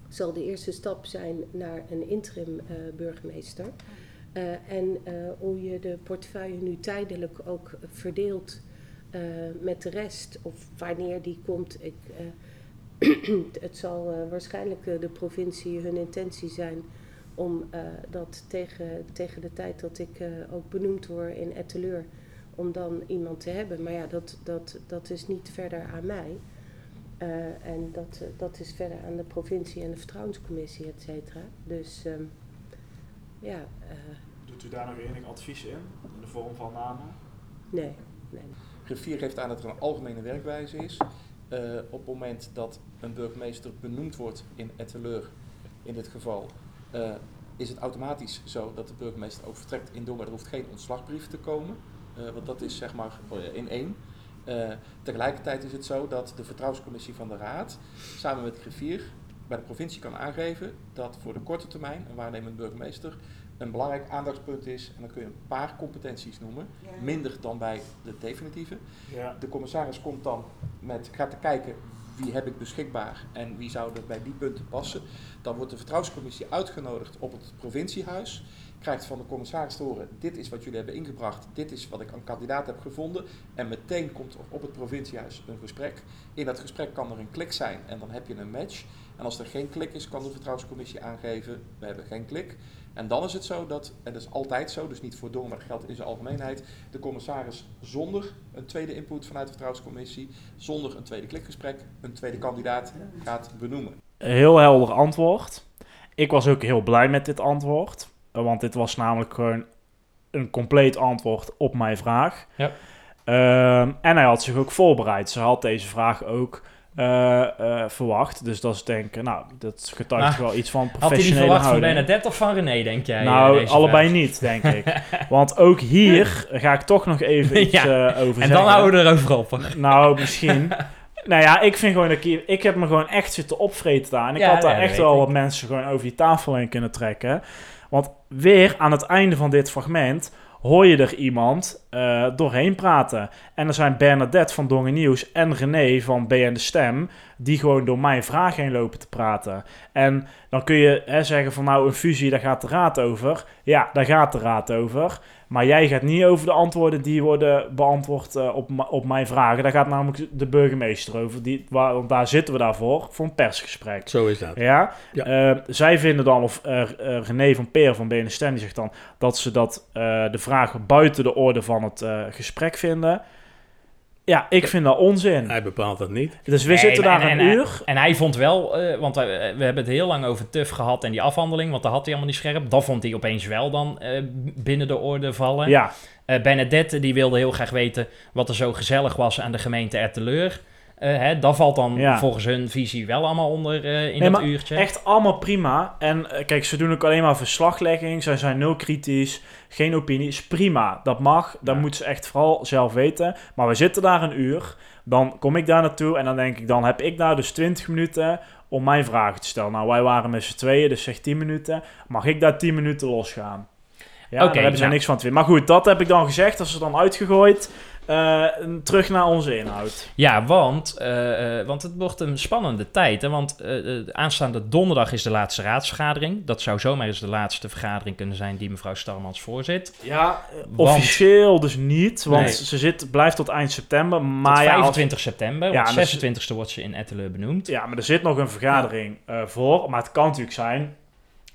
zal de eerste stap zijn naar een interim eh, burgemeester. Eh, en eh, hoe je de portefeuille nu tijdelijk ook verdeelt eh, met de rest, of wanneer die komt. Ik, eh, <clears throat> het zal eh, waarschijnlijk eh, de provincie hun intentie zijn om eh, dat tegen, tegen de tijd dat ik eh, ook benoemd word in Etteleur, om dan iemand te hebben. Maar ja, dat, dat, dat is niet verder aan mij. Eh, en dat, dat is verder aan de provincie en de vertrouwenscommissie, et cetera. Dus ehm, ja, eh, Doet u daar nog enig advies in? In de vorm van namen? nee, nee. Griffier geeft aan dat er een algemene werkwijze is. Eh, op het moment dat een burgemeester benoemd wordt in Etteleur, in dit geval, eh, is het automatisch zo dat de burgemeester ook vertrekt in Dongen. Er hoeft geen ontslagbrief te komen, eh, want dat is zeg maar eh, in één. Eh, tegelijkertijd is het zo dat de vertrouwenscommissie van de Raad samen met Griffier bij de provincie kan aangeven dat voor de korte termijn een waarnemend burgemeester een belangrijk aandachtspunt is. En dan kun je een paar competenties noemen, minder dan bij de definitieve. Ja. De commissaris komt dan met, gaat te kijken wie heb ik beschikbaar en wie zou er bij die punten passen. Dan wordt de vertrouwenscommissie uitgenodigd op het provinciehuis. Krijgt van de commissaris te horen, dit is wat jullie hebben ingebracht, dit is wat ik aan kandidaat heb gevonden. En meteen komt op het provinciehuis een gesprek. In dat gesprek kan er een klik zijn en dan heb je een match. En als er geen klik is, kan de vertrouwenscommissie aangeven, we hebben geen klik. En dan is het zo dat, en dat is altijd zo, dus niet voor Dongen, maar dat geldt in zijn algemeenheid, de commissaris zonder een tweede input vanuit de vertrouwenscommissie, zonder een tweede klikgesprek, een tweede kandidaat gaat benoemen. Heel helder antwoord. Ik was ook heel blij met dit antwoord. Want dit was namelijk gewoon een compleet antwoord op mijn vraag. Ja. Ehm, en hij had zich ook voorbereid. Ze had deze vraag ook eh, eh, verwacht. Dus dat is denk ik, nou, dat getuigt Maar wel iets van Had hij professionele verwacht van houding. Bernadette of van René, denk jij? eh, nou, allebei vraag? niet, denk ik. <laughs> Want ook hier ga ik toch nog even iets Ja, eh, over En dan houden we erover op. Nou, misschien. <laughs> nou ja, ik vind gewoon dat ik, ik heb me gewoon echt zitten opvreten daar. En ik Ja, had daar ja, echt wel wat mensen gewoon over die tafel heen kunnen trekken. Want weer aan het einde van dit fragment hoor je er iemand eh, doorheen praten. En er zijn Bernadette van Dongen Nieuws en René van BN De Stem die gewoon door mijn vraag heen lopen te praten. En dan kun je hè, zeggen van nou, een fusie, daar gaat de raad over. Ja, daar gaat de raad over. Maar jij gaat niet over de antwoorden die worden beantwoord eh, op, op mijn vragen. Daar gaat namelijk de burgemeester over. Die, waar, want daar zitten we daarvoor, voor een persgesprek. Zo is dat. Ja, Ja. Eh, zij vinden dan, of eh, René van Peer van BNSTEM, die zegt dan dat ze dat de vraag buiten de orde van het gesprek vinden. Ja, ik vind dat onzin. Hij bepaalt dat niet. Dus we Nee, zitten daar en- een en- uur. En hij vond wel, eh, want eh, we hebben het heel lang over TUF gehad en die afhandeling, want daar had hij allemaal niet scherp. Dat vond hij opeens wel dan eh, binnen de orde vallen. Ja, Eh, Benedette die wilde heel graag weten wat er zo gezellig was aan de gemeente Erteleur. Eh hè, dat valt dan Ja. volgens hun visie wel allemaal onder eh, in Nee, dat uurtje. echt allemaal prima. En eh, kijk, ze doen ook alleen maar verslaglegging. Zij zijn nul kritisch. Geen opinie. Is prima. Dat mag. Dat Ja. moeten ze echt vooral zelf weten. Maar we zitten daar een uur. Dan kom ik daar naartoe. En dan denk ik, dan heb ik daar dus 20 minuten om mijn vragen te stellen. Nou, wij waren met z'n tweeën, dus zeg 10 minuten. Mag ik daar 10 minuten losgaan? Ja, Oké, daar hebben ze nou. niks van te. Maar goed, dat heb ik dan gezegd. Dat is er dan uitgegooid. Eh, terug naar onze inhoud. Ja, want, eh, eh, want het wordt een spannende tijd. Hè? Want aanstaande donderdag is de laatste raadsvergadering. Dat zou zomaar eens de laatste vergadering kunnen zijn die mevrouw Starmans voorzit. Ja, Want- officieel dus niet. Want Nee. ze zit, blijft tot eind september. Maar Tot ja, als- 25 september, Ja, want en dat is- 26e wordt ze in Etteleur benoemd. Ja, maar er zit nog een vergadering eh, voor. Maar het kan natuurlijk zijn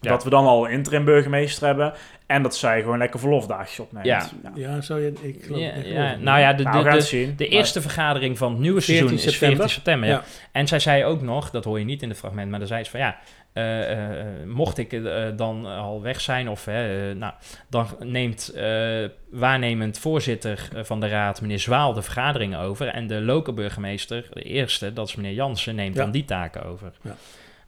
Ja. dat we dan al een interim burgemeester hebben. En dat zij gewoon lekker verlofdagjes opneemt. Ja. Ja, zou je... Ik geloof, Ja, ik geloof ja, nou ja, de, Nou, de, eerste vergadering van het nieuwe 14 seizoen is september. 14 september. Ja. En zij zei ook nog, dat hoor je niet in het fragment, maar dan zei ze van ja, eh, eh, mocht ik eh, dan al weg zijn of hè, nou, dan neemt eh, waarnemend voorzitter van de raad, meneer Zwaal, de vergadering over. En de lokale burgemeester, de eerste, dat is meneer Jansen, neemt Ja. dan die taken over. Ja.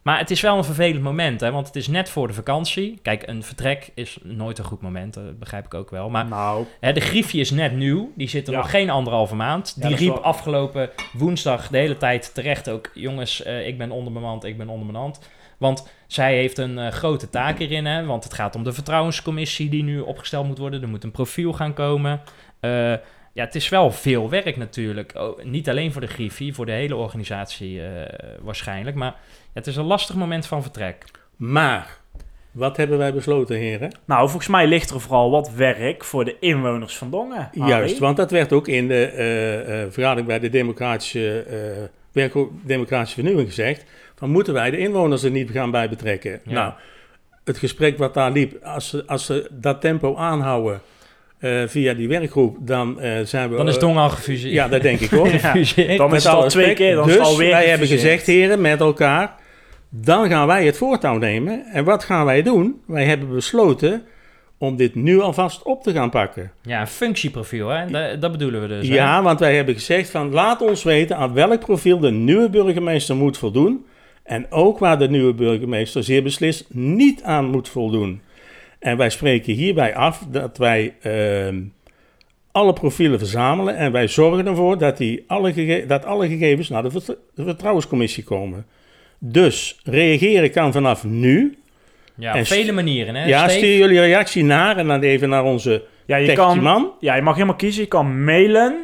Maar het is wel een vervelend moment, hè, want het is net voor de vakantie. Kijk, een vertrek is nooit een goed moment, dat begrijp ik ook wel. Maar Nou, Hè, de griefje is net nieuw. Die zit er Ja. nog geen anderhalve maand. Ja, Die riep wel- afgelopen woensdag de hele tijd terecht ook... jongens, eh, ik ben onderbemand, ik ben onderbemand. Want zij heeft een eh, grote taak hierin. Hè, want het gaat om de vertrouwenscommissie die nu opgesteld moet worden. Er moet een profiel gaan komen. Eh, ja, het is wel veel werk natuurlijk. Oh, niet alleen voor de griefie, voor de hele organisatie eh, waarschijnlijk. Maar ja, het is een lastig moment van vertrek. Maar, wat hebben wij besloten, heren? nou, volgens mij ligt er vooral wat werk voor de inwoners van Dongen. Harry. Juist, want dat werd ook in de eh, eh, vergadering bij de democratische, eh werk- democratische vernieuwing gezegd. Van moeten wij de inwoners er niet gaan bij betrekken? Ja. Nou, het gesprek wat daar liep, als ze, als ze dat tempo aanhouden eh, via die werkgroep, dan eh, zijn we... Dan is eh, Dongen al gefuseerd. Ja, dat denk ik ook. <laughs> Gefuseerd. Dan is het al twee keer, dan is dus het alweer wij hebben gezegd, heren, met elkaar, dan gaan wij het voortouw nemen. En wat gaan wij doen? Wij hebben besloten om dit nu alvast op te gaan pakken. Ja, een functieprofiel, hè? Dat, dat bedoelen we dus. hè? Ja, want wij hebben gezegd van laat ons weten aan welk profiel de nieuwe burgemeester moet voldoen. En ook waar de nieuwe burgemeester zeer beslist niet aan moet voldoen. En wij spreken hierbij af dat wij ehm, alle profielen verzamelen en wij zorgen ervoor dat, die alle, gege- dat alle gegevens naar de, vert- de vertrouwenscommissie komen. Dus reageren kan vanaf nu. Ja, En op vele manieren, hè? ja, Steve? stuur jullie reactie naar en dan even naar onze Ja, je kan, man. ja, je mag helemaal kiezen. Je kan mailen,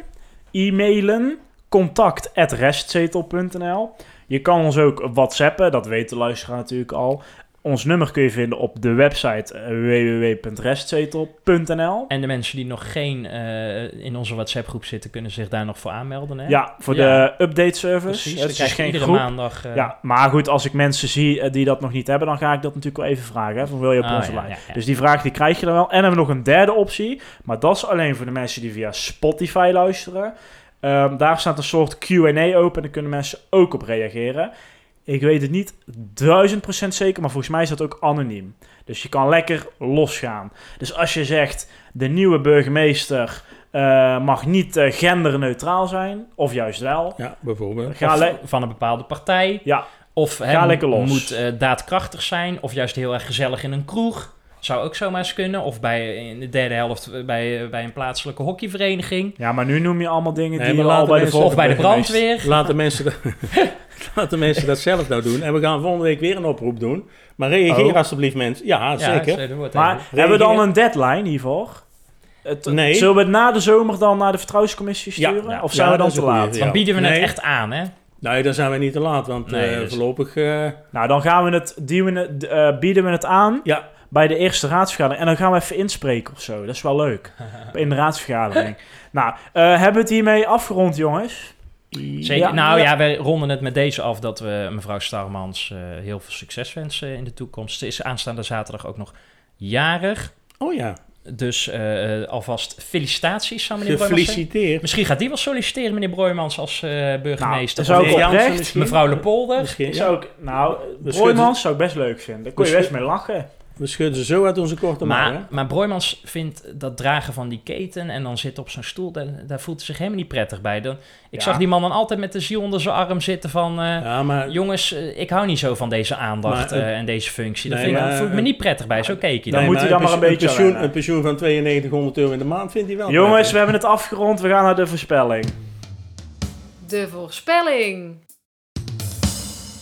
e-mailen, contact.restzetel.nl. Je kan ons ook whatsappen, dat weet de luisteraar natuurlijk al. Ons nummer kun je vinden op de website eh, www.restzetel.nl. En de mensen die nog geen eh, in onze WhatsApp-groep zitten, kunnen zich daar nog voor aanmelden, hè? Ja, voor Ja. de update service. precies. Het Dan is geen iedere groep. maandag... eh, Ja, maar goed, als ik mensen zie die dat nog niet hebben, dan ga ik dat natuurlijk wel even vragen. Hè, van wil je op ah, onze ja, lijn? ja. Dus die vraag die krijg je dan wel. En dan hebben we nog een derde optie. Maar dat is alleen voor de mensen die via Spotify luisteren. Ehm, daar staat een soort Q&A open. En daar kunnen mensen ook op reageren. Ik weet het niet duizend procent zeker, maar volgens mij is dat ook anoniem. Dus je kan lekker losgaan. Dus als je zegt, de nieuwe burgemeester eh, mag niet eh, genderneutraal zijn, of juist wel. Ja, bijvoorbeeld. Ga, van een bepaalde partij. ja, Of Ga lekker los. moet eh, daadkrachtig zijn. Of juist heel erg gezellig in een kroeg. Zou ook zomaar eens kunnen. Of bij, in de derde helft eh, bij, eh, bij een plaatselijke hockeyvereniging. ja, maar nu noem je allemaal dingen Nee, die we al laten bij de mensen- Of bij de brandweer. <laughs> Laten mensen, dat, <laughs> laten mensen dat zelf nou doen. En we gaan volgende week weer een oproep doen. Maar reageer Oh. alsjeblieft mensen. Ja, zeker. Maar hebben we dan een deadline hiervoor? Het, Nee. Zullen we het na de zomer dan naar de vertrouwenscommissie sturen? ja. of zijn Ja, we dan te goeie, laat? Dan bieden we Nee. het echt aan, hè? Nee, dan zijn we niet te laat, want Nee, eh, dus- voorlopig... eh, Nou, dan gaan we het, duwen het, bieden we het aan ja, bij de eerste raadsvergadering. En dan gaan we even inspreken of zo. Dat is wel leuk. <laughs> In de raadsvergadering. nou, eh, hebben we het hiermee afgerond, jongens? Zeker. Ja. nou ja, wij ronden het met deze af dat we mevrouw Starmans eh, heel veel succes wensen in de toekomst. Ze is aanstaande zaterdag ook nog jarig. oh ja, Dus eh, alvast felicitaties aan meneer gefeliciteerd. Misschien gaat die wel solliciteren, meneer Broijmans, als eh, burgemeester. Nou, Of dat is ook Meneer Jansen oprecht. misschien? mevrouw Lepolder. Misschien, Ik ja. zou ook, nou, We Broijmans zou ik best leuk vinden. Daar kon je We best mee lachen. We schudden ze zo uit onze korte mouw, hè? Maar, maar Broijmans vindt dat dragen van die keten en dan zitten op zo'n stoel, daar, daar voelt hij zich helemaal niet prettig bij. Dan, ik Ja. zag die man dan altijd met de ziel onder zijn arm zitten van... eh, Ja, maar... Jongens, eh, ik hou niet zo van deze aandacht Maar, eh, en deze functie. Daar nee, vind ik- maar, voel ik me niet prettig bij. Zo keek je Dan dan. moet hij dan maar een beetje pensioen, een pensioen van 9200 euro in de maand vindt hij wel. Jongens, we hebben het afgerond. We gaan naar de voorspelling. De voorspelling.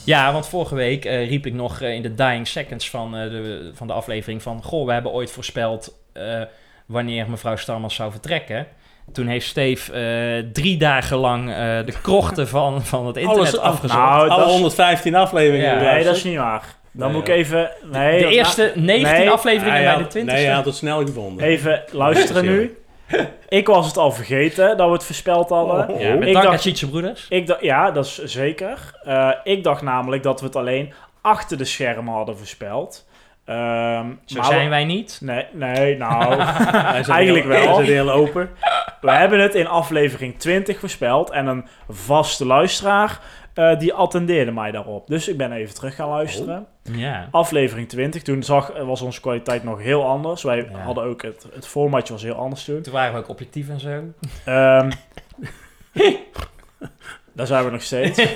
Ja, want vorige week eh, riep ik nog eh, in de dying seconds van, eh, de, van de aflevering van... Goh, we hebben ooit voorspeld eh, wanneer mevrouw Starmans zou vertrekken. Toen heeft Steve eh, drie dagen lang eh, de krochten <laughs> van, van het internet Alles afgezocht. Nou, Alle dat is- 115 afleveringen. Ja. Nee, dat is niet waar. Dan Nee, moet ik even... Nee, de eerste 19 nee, afleveringen bij had- de 20 Nee, hij had het snel gevonden. Even luisteren nu. <laughs> Ik was het al vergeten dat we het voorspeld hadden. Oh. Ja, met Ik dank aan dacht- Broeders. Ik dacht, ja, dat is zeker. Eh, ik dacht namelijk dat we het alleen achter de schermen hadden voorspeld. Ehm, Zo maar zijn we- wij niet. Nee, nee, nou, <laughs> eigenlijk heel- wel. Hij zit heel open. we hebben het in aflevering 20 voorspeld. En een vaste luisteraar, eh, die attendeerde mij daarop. Dus ik ben even terug gaan luisteren. Ja. Aflevering 20, toen zag, was onze kwaliteit nog heel anders. Wij Ja. hadden ook, het, het formatje was heel anders toen. Toen waren we ook objectief en zo. Ehm <laughs> daar zijn we nog steeds. <laughs>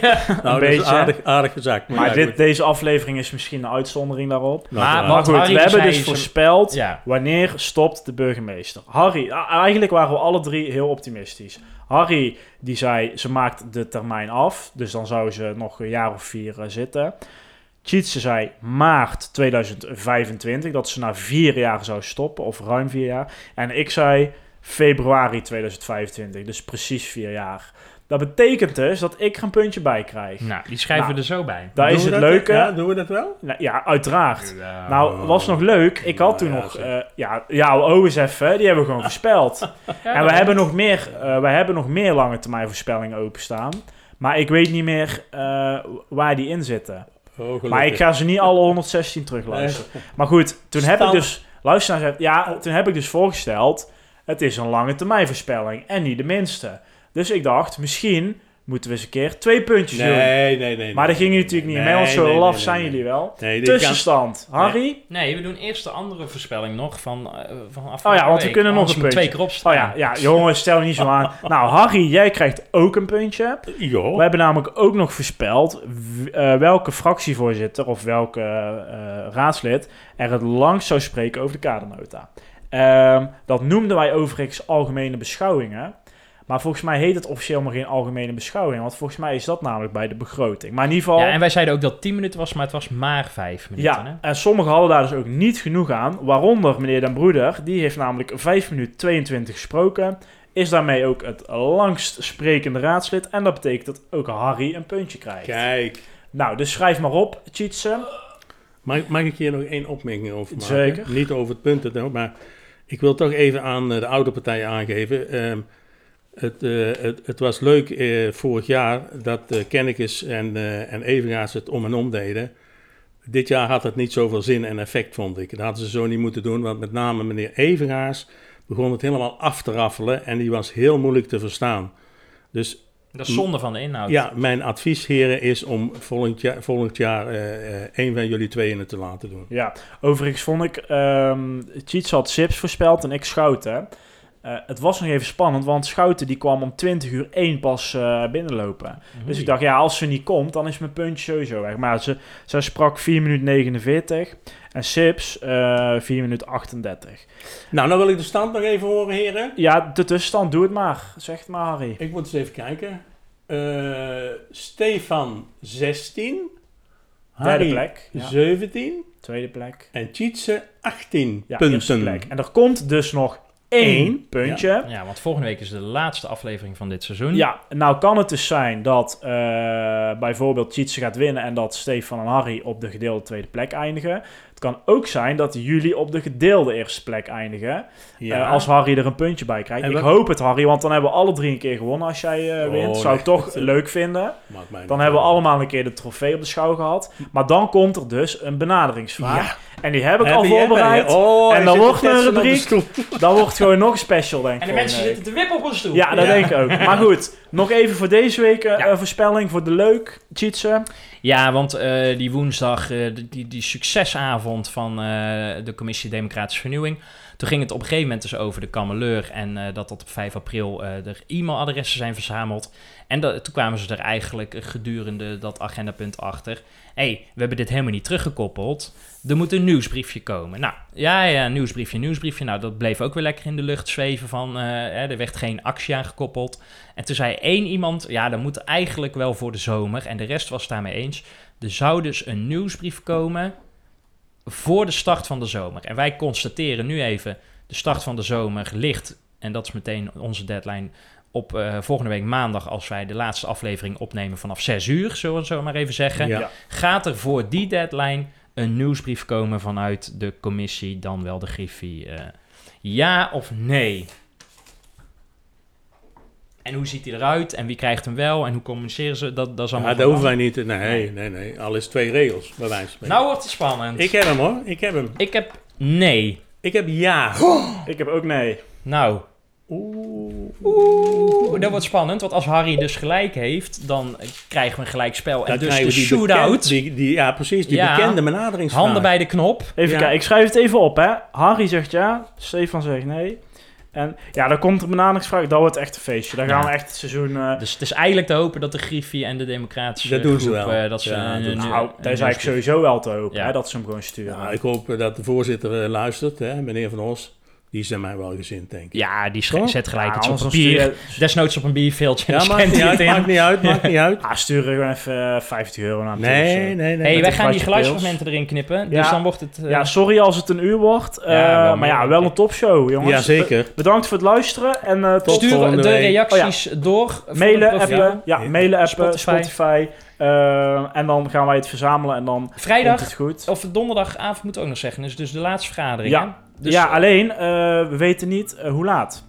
Nou, dat is beetje. aardig, aardig gezakt. Maar, Maar ja, dit, deze aflevering is misschien een uitzondering daarop. Nou, Maar goed, Harry we hebben dus voorspeld Ja. wanneer stopt de burgemeester. Harry, eigenlijk waren we alle drie heel optimistisch. Harry die zei ze maakt de termijn af, dus dan zou ze nog een jaar of vier eh, zitten. Tjitse zei maart 2025, dat ze na vier jaar zou stoppen, of ruim vier jaar. En ik zei februari 2025, dus precies vier jaar. Dat betekent dus dat ik er een puntje bij krijg. Nou, die schrijven Nou, we er zo bij. Daar Doen is we het dat- leuke. Ja, doen we dat wel? Nou, ja, uiteraard. Ja. Nou, was nog leuk. Ik had toen ja, nog... eh, ja, ja, oh eens even. Die hebben we gewoon voorspeld. <laughs> en we hebben, nog meer, eh, we hebben nog meer lange termijn voorspellingen openstaan. Maar ik weet niet meer eh, waar die in zitten. Oh. Maar ik ga ze niet alle 116 terugluisteren. Maar goed, toen heb ik dus... Luister eens even. Ja, toen heb ik dus voorgesteld... Het is een lange termijn voorspelling. En niet de minste. Dus ik dacht, misschien moeten we eens een keer twee puntjes doen. Nee, nee, nee. Maar dat nee, ging natuurlijk niet nee, mee, want zo nee, nee, laf nee, zijn nee. jullie wel. Nee, Tussenstand. Harry? Nee, we doen eerst de andere voorspelling nog van, eh van afgelopen Oh ja, want we week. kunnen nog Anders een puntje. twee keer opstaan. Oh ja, ja, jongens, stel niet zo aan. <laughs> Nou, Harry, jij krijgt ook een puntje. Jo. We hebben namelijk ook nog voorspeld eh, welke fractievoorzitter of welke eh, raadslid er het langst zou spreken over de kadernota. Ehm, dat noemden wij overigens algemene beschouwingen. Maar volgens mij heet het officieel maar geen algemene beschouwing. Want volgens mij is dat namelijk bij de begroting. Maar in ieder geval... Ja, en wij zeiden ook dat het 10 minuten was, maar het was maar 5 minuten. Ja, Hè? en sommigen hadden daar dus ook niet genoeg aan. Waaronder meneer Den Broeder, die heeft namelijk 5 minuten 22 gesproken. Is daarmee ook het langst sprekende raadslid. En dat betekent dat ook Harry een puntje krijgt. Kijk. Nou, dus schrijf maar op, Tjitse. Mag, mag ik hier nog één opmerking over maken? Zeker. Niet over het punt, het- maar ik wil toch even aan eh, de oude partij aangeven. Ehm, het, eh, het, het was leuk eh, vorig jaar dat uh, Kennekes en, eh en Evengaars het om en om deden. Dit jaar had het niet zoveel zin en effect, vond ik. Dat hadden ze zo niet moeten doen, want met name meneer Evengaars begon het helemaal af te raffelen en die was heel moeilijk te verstaan. Dus Dat is zonde van de inhoud. ja, mijn advies, heren, is om volgend jaar, volgend jaar eh, eh, een van jullie tweeën het te laten doen. Ja, overigens vond ik... ehm Tjitse had Sips voorspeld en ik Schouten. Eh, het was nog even spannend, want Schouten die kwam om 20 uur 1 pas eh, binnenlopen. Dus ik dacht, ja, als ze niet komt, dan is mijn puntje sowieso weg. Maar ze, zij sprak 4 minuten 49 en Sips eh 4 minuten 38. Nou, dan wil ik de stand nog even horen, heren. Ja, de tussenstand, doe het maar. Zeg het maar, Harry. Ik moet eens even kijken. Eh, Stefan 16. Derde Harry plek. Ja. 17. Tweede plek. En Tjitse 18 Ja, punten. eerste plek. En er komt dus nog één puntje. Ja, want volgende week is de laatste aflevering van dit seizoen. Ja, nou kan het dus zijn dat eh, bijvoorbeeld Tjitse gaat winnen en dat Stefan en Harry op de gedeelde tweede plek eindigen. Het kan ook zijn dat jullie op de gedeelde eerste plek eindigen. Ja. Eh, als Harry er een puntje bij krijgt. Ik hoop het, Harry, want dan hebben we alle drie een keer gewonnen als jij eh, Oh, wint. Zou ik toch leuk vinden. Maakt mij Dan hebben we allemaal een keer de trofee op de schouw gehad. Maar dan komt er dus een benaderingsvraag. En die heb ik Heb al voorbereid. Oh, En dan wordt er een rubriek. <laughs> Dan wordt gewoon nog een special, denk ik. En de mensen een week. zitten te wippen op een stoel. Ja, dat Ja. denk ik ook. Maar goed, nog even voor deze week eh, Ja. eh, voorspelling voor de leuk, Tjitse. Ja, want eh, die woensdag, eh, die, die succesavond van eh, de Commissie Democratische Vernieuwing. Toen ging het op een gegeven moment dus over de kameleur en eh, dat tot op 5 april eh er e-mailadressen zijn verzameld. En dat, toen kwamen ze er eigenlijk gedurende dat agendapunt achter. Hey, we hebben dit helemaal niet teruggekoppeld. Er moet een nieuwsbriefje komen. Nou, ja, ja, nieuwsbriefje, nieuwsbriefje. Nou, dat bleef ook weer lekker in de lucht zweven van, eh, er werd geen actie aan gekoppeld. En toen zei één iemand, ja, dat moet eigenlijk wel voor de zomer. En de rest was het daarmee eens. Er zou dus een nieuwsbrief komen voor de start van de zomer. En wij constateren nu even, de start van de zomer ligt, en dat is meteen onze deadline, op eh, volgende week maandag, als wij de laatste aflevering opnemen vanaf 6 uur, zullen we zo maar even zeggen. Ja. Gaat er voor die deadline een nieuwsbrief komen vanuit de commissie, dan wel de Griffie? eh, ja of nee? En hoe ziet hij eruit? En wie krijgt hem wel? En hoe communiceren ze? Dat, dat is allemaal Ja, dat hoeven wij niet. Nee, nee, nee. Al is twee regels, bij wijze van spreken. Nou wordt het spannend. Ik heb hem hoor, ik heb hem. Ik heb nee. Ik heb ja. Ik heb ook nee. Nou, Oeh. oeh, dat wordt spannend. Want als Harry dus gelijk heeft, dan krijgen we een gelijk spel. En Dan dus de shootout. bekend- Die, die, ja, precies. Die Ja. bekende benaderingsvraag. Handen bij de knop. Even Ja. kijken, ik schrijf het even op, hè. Harry zegt ja, Stefan zegt nee. En ja, dan komt er een benaderingsvraag. Dat wordt echt een feestje. Dan gaan Ja. we echt het seizoen... eh, Dus het is eigenlijk te hopen dat de Griffie en de Democratische Dat doen ze groep, wel. eh, dat ze Ja, een- een- nou, een dat is eigenlijk sowieso wel te hopen, Ja. hè, dat ze hem gewoon sturen. Ja, ik hoop dat de voorzitter eh, luistert, hè, meneer Van Os. Die is aan mij wel gezind, denk ik. Ja, die sch- Toch? zet gelijk Ja, iets op papier. stuur Desnoods op een bierveeltje. Ja, maakt niet uit, maakt niet uit, maakt niet uit. Ah, sturen gewoon even eh, 50 euro naar Nee, zo. nee, nee. hey, wij is- gaan die geluidsfragmenten erin knippen. Dus Ja. dan wordt het... eh, Ja, sorry als het een uur wordt. eh, Ja, maar ja, wel een topshow, jongens. Jazeker. Be- Bedankt voor het luisteren. En eh, tot Stuur volgende de week. reacties door. mailen, appen. Ja, Ja. mailen, appen, Spotify. Spotify. eh, en dan gaan wij het verzamelen en dan komt Vrijdag het goed. of donderdagavond moet ik ook nog zeggen. Dus, dus de laatste vergadering. Ja. hè? Dus, ja, alleen eh, we weten niet eh, hoe laat.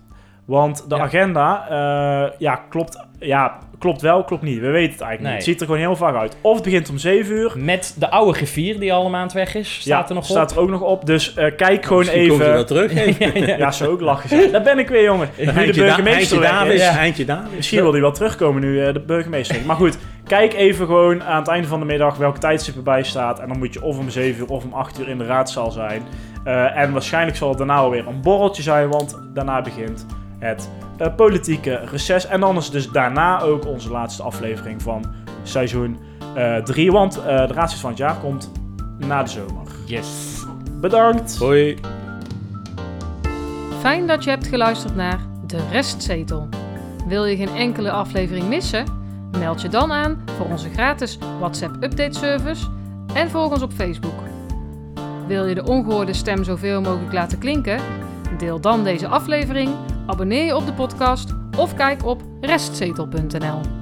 Want de Ja. agenda, eh, ja, klopt, ja, klopt wel, klopt niet. We weten het eigenlijk Nee. niet. Het ziet er gewoon heel vaag uit. Of het begint om 7 uur. Met de oude griffier die al een maand weg is. Staat ja, er nog staat op. er ook nog op. Dus eh, kijk gewoon Misschien komt hij wel even. terug. <laughs> ja, Ja, zo ook lachen. ze. Daar ben ik weer, jongen. Nu de Eindje, da burgemeester Eindje weg Davis. is. Ja. Eindje Davis. Misschien wil hij wel terugkomen nu eh, de burgemeester. <laughs> Maar goed, kijk even gewoon aan het einde van de middag welke tijdstip erbij staat. En dan moet je of om 7 uur of om 8 uur in de raadzaal zijn. Eh, en waarschijnlijk zal het daarna alweer een borreltje zijn, want daarna begint het eh, politieke reces. En dan is dus daarna ook onze laatste aflevering van seizoen 3. want eh, de raadsjes van het jaar komt na de zomer. Yes. Bedankt! Hoi. Fijn dat je hebt geluisterd naar De Restzetel. Wil je geen enkele aflevering missen? Meld je dan aan voor onze gratis WhatsApp update service en volg ons op Facebook. Wil je de ongehoorde stem zoveel mogelijk laten klinken? Deel dan deze aflevering, abonneer je op de podcast of kijk op restzetel.nl.